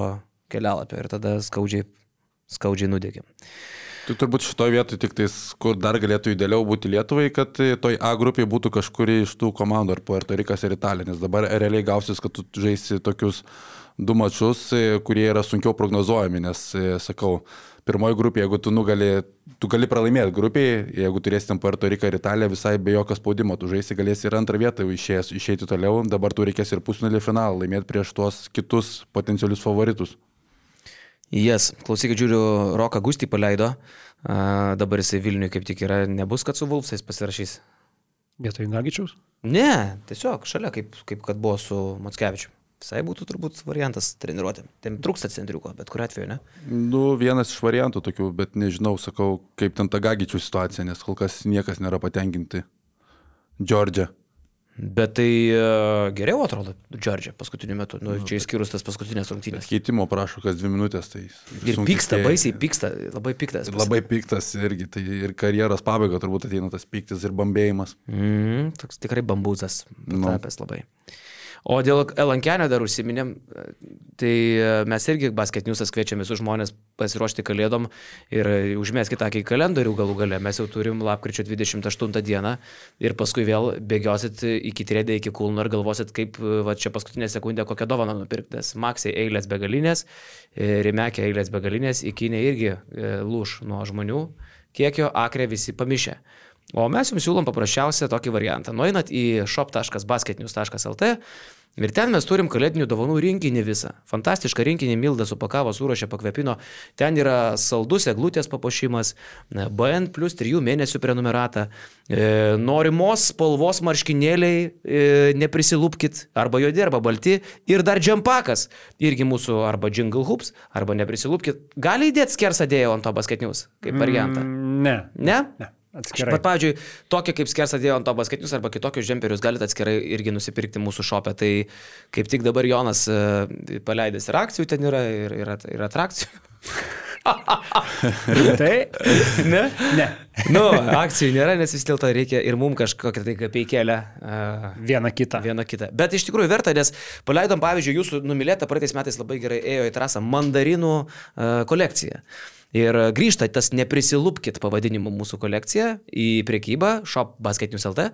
A: kelialapio ir tada skaudžiai, skaudžiai nudėgėm.
C: Tai turbūt šitoje vietoje tik tais, kur dar galėtų idealiau būti Lietuvai, kad toj A grupiai būtų kažkuri iš tų komandų, ar Puerto Rikas ir Italija, nes dabar realiai gausis, kad tu žaisi tokius du mačius, kurie yra sunkiau prognozuojami, nes, sakau, pirmoji grupė, jeigu tu nugali, tu gali pralaimėti grupiai, jeigu turėsi ten Puerto Riką ir Italiją visai be jokio spaudimo, tu žaisi galėsi ir antrą vietą išėjęs, išeiti toliau, dabar tu reikės ir pusnulį finalą laimėti prieš tuos kitus potencialius favoritus.
A: Jas, yes. klausykit, žiūriu, Roką Gustį paleido, a, dabar jisai Vilniuje kaip tik yra, nebus, kad su Vulfsais pasirašys.
B: Vietoj Gagičiaus?
A: Ne, tiesiog šalia, kaip, kaip kad buvo su Matskevičiu. Visai būtų turbūt variantas treniruotėm. Ten trūksta centriuko, bet kuriu atveju, ne?
C: Nu, vienas iš variantų tokių, bet nežinau, sakau, kaip ten ta gagičių situacija, nes kol kas niekas nėra patenkinti. Džordžia.
A: Bet tai uh, geriau atrodo, Džordžia, paskutiniu metu. Nu, čia išskyrus tas paskutinės rungtynės.
C: Keitimo prašo kas dvi minutės. Tai
A: Ir pyksta, baisiai pyksta, labai piktas.
C: Ir Labai piktas irgi, tai ir karjeros pabaiga turbūt ateina tas pyktis ir bambėjimas.
A: Mm, toks tikrai bambūzas,
C: Nu.
A: tapęs labai. O dėl Elankenio dar užsiminėm, tai e, mes irgi basketniusas kviečiame visus žmonės pasiruošti kalėdom ir užmeskite akį į kalendorių galų gale. Mes jau turim lapkričio 28 dieną ir paskui vėl bėgiosit iki trėdė, iki kulno ir galvosit, kaip va, čia paskutinę sekundę kokią dovaną nupirktas. Maksai eilės begalinės, e, Rimekė eilės begalinės, iki ne irgi e, lūš nuo žmonių kiekio, akrė visi pamišę. O mes jums siūlom paprasčiausią tokį variantą. Nueinat į shop.basketnews.lt Ir ten mes turim kalėdinių dovanų rinkinį visą. Fantastišką rinkinį Milda supakavo, surašė, pakvepino. Ten yra saldus eglutės papuošimas, BN plus 3 mėnesių prenumerata, e, norimos spalvos marškinėliai, e, neprisilūpkit, arba juodi, arba balti, ir dar džempakas. Irgi mūsų arba jingle hoops, arba neprisilūpkit. Gali įdėti skersą dėjau ant to basketinius, kaip variantą.
B: Mm, ne.
A: Ne?
B: Ne. Atskirai.
A: Bet, pavyzdžiui, tokie kaip skersą dėjo ant to basketinius arba kitokius džemperius galite atskirai irgi nusipirkti mūsų šopę. Tai kaip tik dabar Jonas uh, paleidęs ir akcijų ten yra, ir, ir, ir atrakcijų. *laughs*
B: tai?
A: Ne?
B: Ne.
A: Nu, akcijų nėra, nes vis dėlto reikia ir mums kažkokią tai kapeikėlę. Uh,
B: Viena kita.
A: Viena kita. Bet iš tikrųjų verta, nes paleidom, pavyzdžiui, jūsų numylėtą praeitais metais labai gerai ėjo į trasą mandarinų uh, kolekciją. Ir grįžta tas neprisilūpkit pavadinimu mūsų kolekcija į priekybą shop basketinius LT.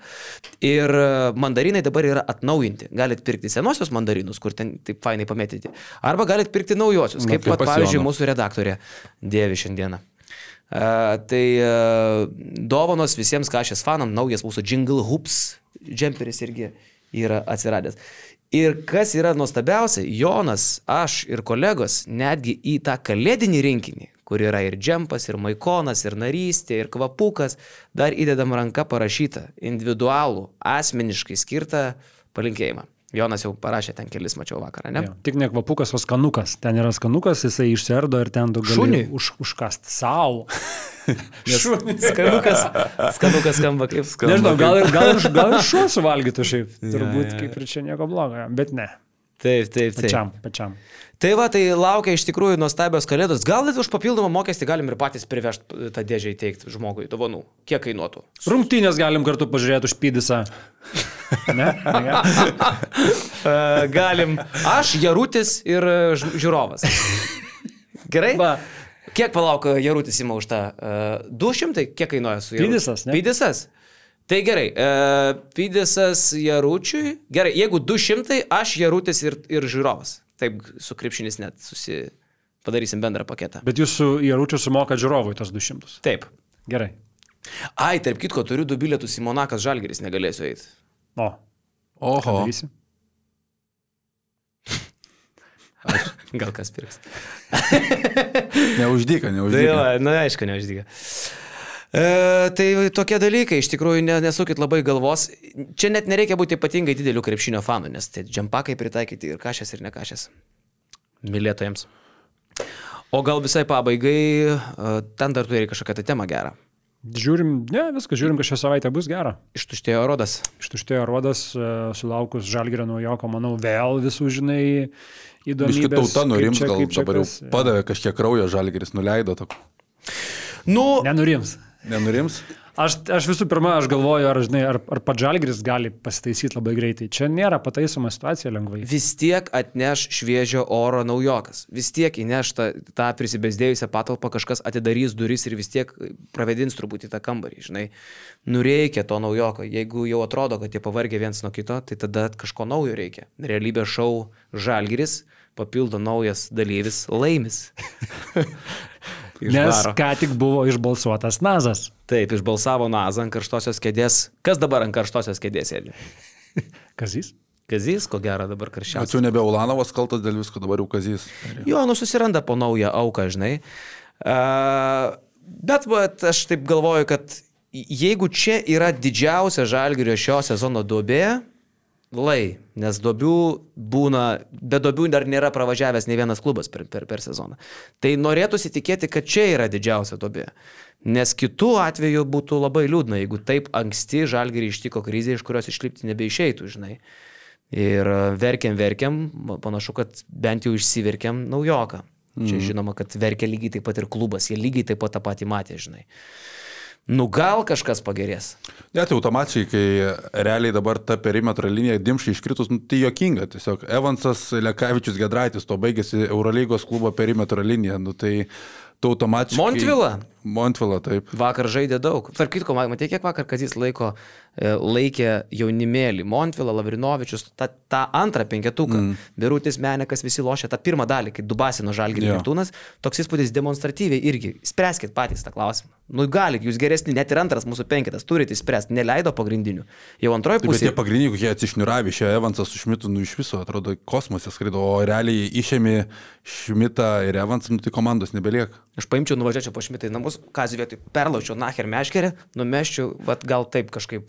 A: Ir mandarinai dabar yra atnaujinti. Galit pirkti senosius mandarinus, kur ten taip fainai pametyti. Arba galit pirkti naujosius, kaip, pat, pavyzdžiui, mūsų redaktorė dėvi šiandieną. Uh, tai uh, dovanos visiems kažės fanam, naujas mūsų Jingle Hoops džemperis irgi yra atsiradęs. Ir kas yra nuostabiausia, Jonas, aš ir kolegos netgi į tą kalėdinį rinkinį, kur yra ir džempas, ir maikonas, ir narystė, ir kvapukas, dar įdedam ranką parašytą, individualų, asmeniškai skirtą palinkėjimą. Jonas jau parašė ten kelis, mačiau vakarą, ne?
B: Jo, tik ne kvapukas, o skanukas. Ten yra skanukas, jisai išserdo ir ten tu gali
A: Šuniui?
B: už, užkast savo. *laughs*
A: Skanukas, skanukas skamba kaip skanukas.
B: Nežinau, gal ir, gal, ir, gal ir šuo suvalgytų šiaip. *laughs* Turbūt kaip ir čia nieko blogo, bet ne.
A: Taip, taip, taip.
B: Pačiam, pačiam.
A: Tai va, tai laukia iš tikrųjų nuostabios kalėdos. Gal net už papildomą mokestį galim ir patys privežti tą dėžę įteikti žmogui dovanų. Kiek kainuotų?
B: Rungtynės galim kartu pažiūrėti už pydisą. Ne? ne? *laughs*
A: Galim. Aš, Jarutis ir ž- žiūrovas. Gerai?
B: Va.
A: Kiek palauk, Jarutis įma už tą? Uh, 200? Kiek kainuoja su Jaručiu?
B: Pydisas, ne?
A: Pydisas. Tai gerai, uh, Pydisas Jaručiui. Gerai, jeigu 200, aš Jarutis ir, ir žiūrovas. Taip, su krepšinis net susi... Padarysim bendrą paketą.
B: Bet jūs su Jaručiu sumokat žiūrovui tos 200.
A: Taip.
B: Gerai.
A: Ai, tarp kitko, turiu du bilietus į Monakas Žalgeris, negalėsiu eiti.
B: O,
C: Oho.
B: darysi? *laughs*
A: Gal kas pirks.
C: Neuždyka,
A: Tai
C: neuždyka.
A: va, na, aišku, neuždyga. E, tai tokie dalykai, iš tikrųjų, ne, nesukit labai galvos. Čia net nereikia būti ypatingai dideliu krepšinio fanu, nes tai džempakai pritaikyti ir kažkas ir ne kažkas. Mylėtojams. O gal visai pabaigai, e, ten dar turi kažkokią tai temą gerą.
B: Žiūrim, ne, viskas, žiūrim, kad šią savaitę bus gera.
A: Ištuštėjo rodas.
B: Ištuštėjo rodas, e, sulaukus žalgerio naujoko, manau, vėl visų, žinai, įdomybės.
C: Biški tauta
B: kaip
C: nurims, gal dabar jau
B: kas.
C: padavė kažkiek kraujo žalgeris, nuleido to.
A: Nu,
B: Nenurims.
C: Nenurims?
B: Aš, aš visų pirma, aš galvoju, ar, žinai, ar, ar pats žalgeris gali pasitaisyti labai greitai. Čia nėra pataisoma situacija lengvai.
A: vis tiek atneš šviežio oro naujokas. Vis tiek įneš tą, tą prisibesdėjusią patalpą, kažkas atidarys duris ir vis tiek pravedins turbūt į tą kambarį, žinai. Nu reikia to naujoko. Jeigu jau atrodo, kad jie pavargė viens nuo kito, tai tada kažko naujo reikia. Realybės šou žalgeris papildo naujas dalyvis laimis. *laughs*
B: Nes ką tik buvo išbalsuotas Nazas.
A: Taip, išbalsavo Nazą ant karštosios kėdės. Kas dabar ant karštosios kėdės sėdi? *laughs*
B: Kas jis?
A: Kazys, ko gero dabar karščiausias.
C: Tačiau nebe Ulanovas kaltas dėl visko, dabar jau Kazys.
A: Jo, nu susiranda po naują auką, žinai. Uh, bet vat, aš taip galvoju, kad jeigu čia yra didžiausia žalgerio šio sezono duobė, lai, nes duobių būna, be duobių dar nėra pravažiavęs ne vienas klubas per, per, per sezoną. Tai norėtųsi tikėti, kad čia yra didžiausia duobė. Nes kitų atveju būtų labai liūdna, jeigu taip anksti žalgerį ištiko krizė, iš kurios išlipti nebeišeitų, žinai. Ir verkiam, verkiam, panašu, kad bent jau išsiverkiam naujoką. Čia žinoma, kad verkia lygiai taip pat ir klubas, jie lygiai taip pat tą patį matė, žinai. Nu gal kažkas pagerės.
C: Net automatiškai, kai realiai dabar ta perimetro linija dimšai iškritus, nu, tai jokinga. Tiesiog Evansas, Lekavičius, Gedraitis, to baigėsi Eurolygos klubo perimetro linija. Nu, tai tu automatiškai...
A: Montvila?
C: Montvila, taip.
A: Vakar žaidė daug. Tark kitko, matai, kiek vakar Kazis laiko e, laikė jaunimėlį. Montvila, Lavrinovičius, tą, tą antrą penketuką. Mm. Birutis Menekas visi lošia tą pirmą dalį, kai Dubasino Žalgirį. Neptūnas. Toks įspūdis demonstratyviai irgi. Spręskit patys tą klausimą. Nu galit, jūs geresni, net ir antras mūsų penketas turite įspręsti. Neleido pagrindinių. Jau antroji
C: Taip, bet
A: pusė.
C: tie pagrindiniai, kokie atsišniuravė, šio Evansas su Šmitu, nu iš viso atrodo kosmose skraido, o realiai išėmė Šmitą ir Evansą, nu tai komandos nebelieka.
A: Aš paimčiau, nuvažiuočiau po šmitai namus, kazį vietoj perlaučiau nacher meškerę, numeščiau, vad gal taip kažkaip.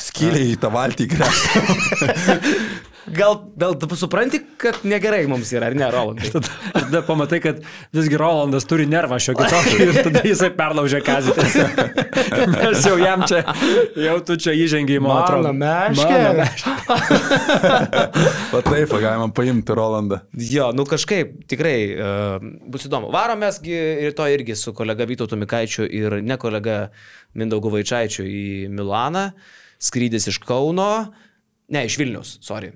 C: Skylė į tą valtį gręžtą. *laughs*
A: Gal, gal tu supranti, kad negerai mums yra, ar ne, Rolandai?
B: Tada, tada pamatai, kad visgi Rolandas turi nervą šiokį tokį ir tada jisai perlaužė kazį. *laughs* Mes jau jam čia, jau tu čia įžengiai, man atrodo.
A: meškerė.
C: O *laughs* taip, galima paimti Rolandą.
A: Jo, nu kažkaip, tikrai uh, bus įdomu. Varomėsgi rytoj irgi su kolega Vytautu Mikaičiu ir ne kolega Mindaugu Vaičiaičiu į Milaną, skrydis iš Kauno, ne, iš Vilnius, sorry.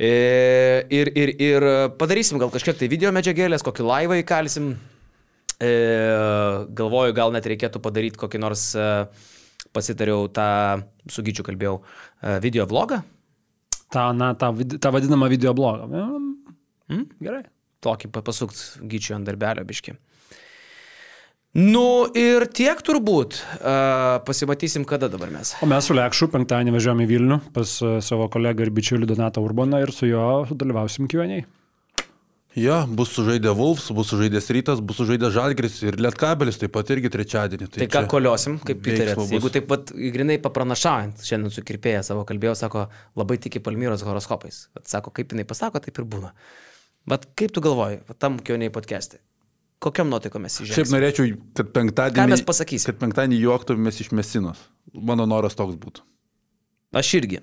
A: E, Ir, ir, ir padarysim gal kažkiek tai video medžiagėlės, kokį laivą įkalsim. E, galvoju, gal net reikėtų padaryti kokį nors, e, pasitariau tą, su Gyčiu kalbėjau, video vlogą.
B: Ta, na, ta, ta vadinama videoblogą. Mm? Gerai.
A: tokį papasukt gyčių ant darbelio biški. Nu ir tiek turbūt. Uh, pasimatysim kada dabar mes.
B: O mes su Lekšu penktadienį važiuojame į Vilnių pas e, savo kolegą ir bičiulį Donatą Urbaną ir su juo dalyvausim Q&A.
C: Jo, bus sužaidę Wolfs, bus sužaidęs Rytas, bus sužaidę Žalgris ir Lietkabelis taip pat irgi trečiadienį.
A: Tai ką koliosim, kaip Piteris. Jeigu taip pat grinai papranašaujant, šiandien su kirpėja savo kalbėjau, sako, labai tiki Palmyros horoskopais. Vat Sako, kaip jinai pasako, taip ir būna. Bet kaip tu galvoji, tam kioniai podcast'e? Kokiam nuotaikom mes
C: Šiaip
A: įžengėme?
C: norėčiau, kad penktadienį...
A: Ką mes pasakysim?
C: Kad penktadienį juoktumėmės iš Mesinos. Mano noras toks būtų.
A: Aš irgi.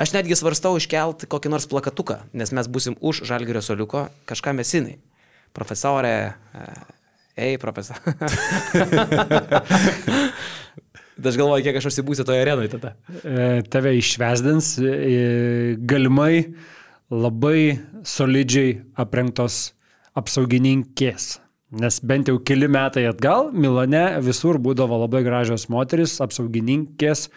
A: Aš netgi svarstau iškelti kokį nors plakatuką, nes mes busim už Žalgirio soliuko kažką mesinai. Profesorė. e, Ei, profesor. *laughs* aš galvoju, kiek aš užsibūsiu toje arenoje tada.
B: E, Tave išvesdins e, galimai labai solidžiai aprengtos apsaugininkės. Nes bent jau keli metai atgal Milane visur būdavo labai gražios moteris, apsaugininkės,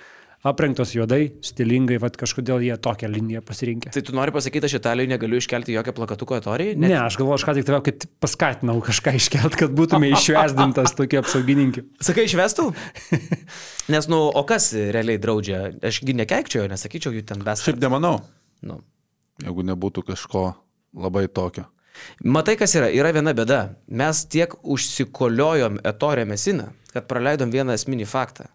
B: aprengtos juodai, stilingai, vad kažkodėl jie tokią liniją pasirinkė.
A: Tai tu nori pasakyti, aš Italijoje negaliu iškelti jokio plakatuko atorijai?
B: Ne, aš galvoju, aš ką tik tave kaip paskatinau kažką iškelt, kad būtume *laughs* išvesdintas tokie apsaugininkė.
A: Sakai, išvestų? *laughs* Nes, nu, o kas realiai draudžia? Ašgi nekeikčiau, nesakyčiau jų ten best.
C: Šiaip nemanau,
A: Nu.
C: jeigu nebūtų kažko labai tokio.
A: Matai, kas yra? Yra viena bėda. Mes tiek užsikoliojom etorę mesiną, kad praleidom vieną esminį faktą.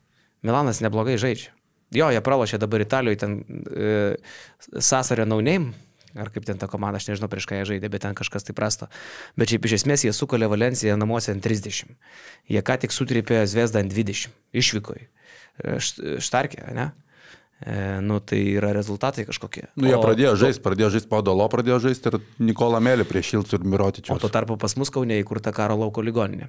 A: Milanas neblogai žaidžia. Jo, jie pralošė dabar Italijoje ten e, Sasario Nauneim, ar kaip ten ta komanda, aš nežinau prieš ką jie žaidė, bet ten kažkas tai prasto. Bet šiaip iš esmės jie sukolė Valenciją namuose ant 30. Jie ką tik sutripė Zvezdą ant 20. Išvykoj. E, št- Štarkė, ne? E, nu, tai yra rezultatai kažkokie.
C: Nu, jie
A: O-
C: pradėjo žaisti, pradėjo žaisti Paudolo, pradėjo žaisti ir Nikola Melį prieš Šilcų ir
A: O
C: Mirotičius.
A: tuo tarpu pas mus Kaune įkurta karo lauko ligoninė.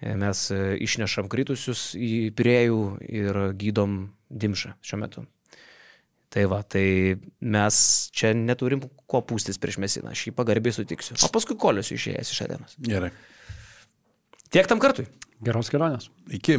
A: E, Mes e, išnešam kritusius į priejų ir gydom dimšą šiuo metu. Tai va, tai mes čia neturim ko pūstis prieš mesiną, aš jį pagarbiai sutiksiu. O paskui koliosiu išėjęs iš arenos.
C: Gerai.
A: Tiek tam kartui.
B: Geros kelionės.
C: Iki.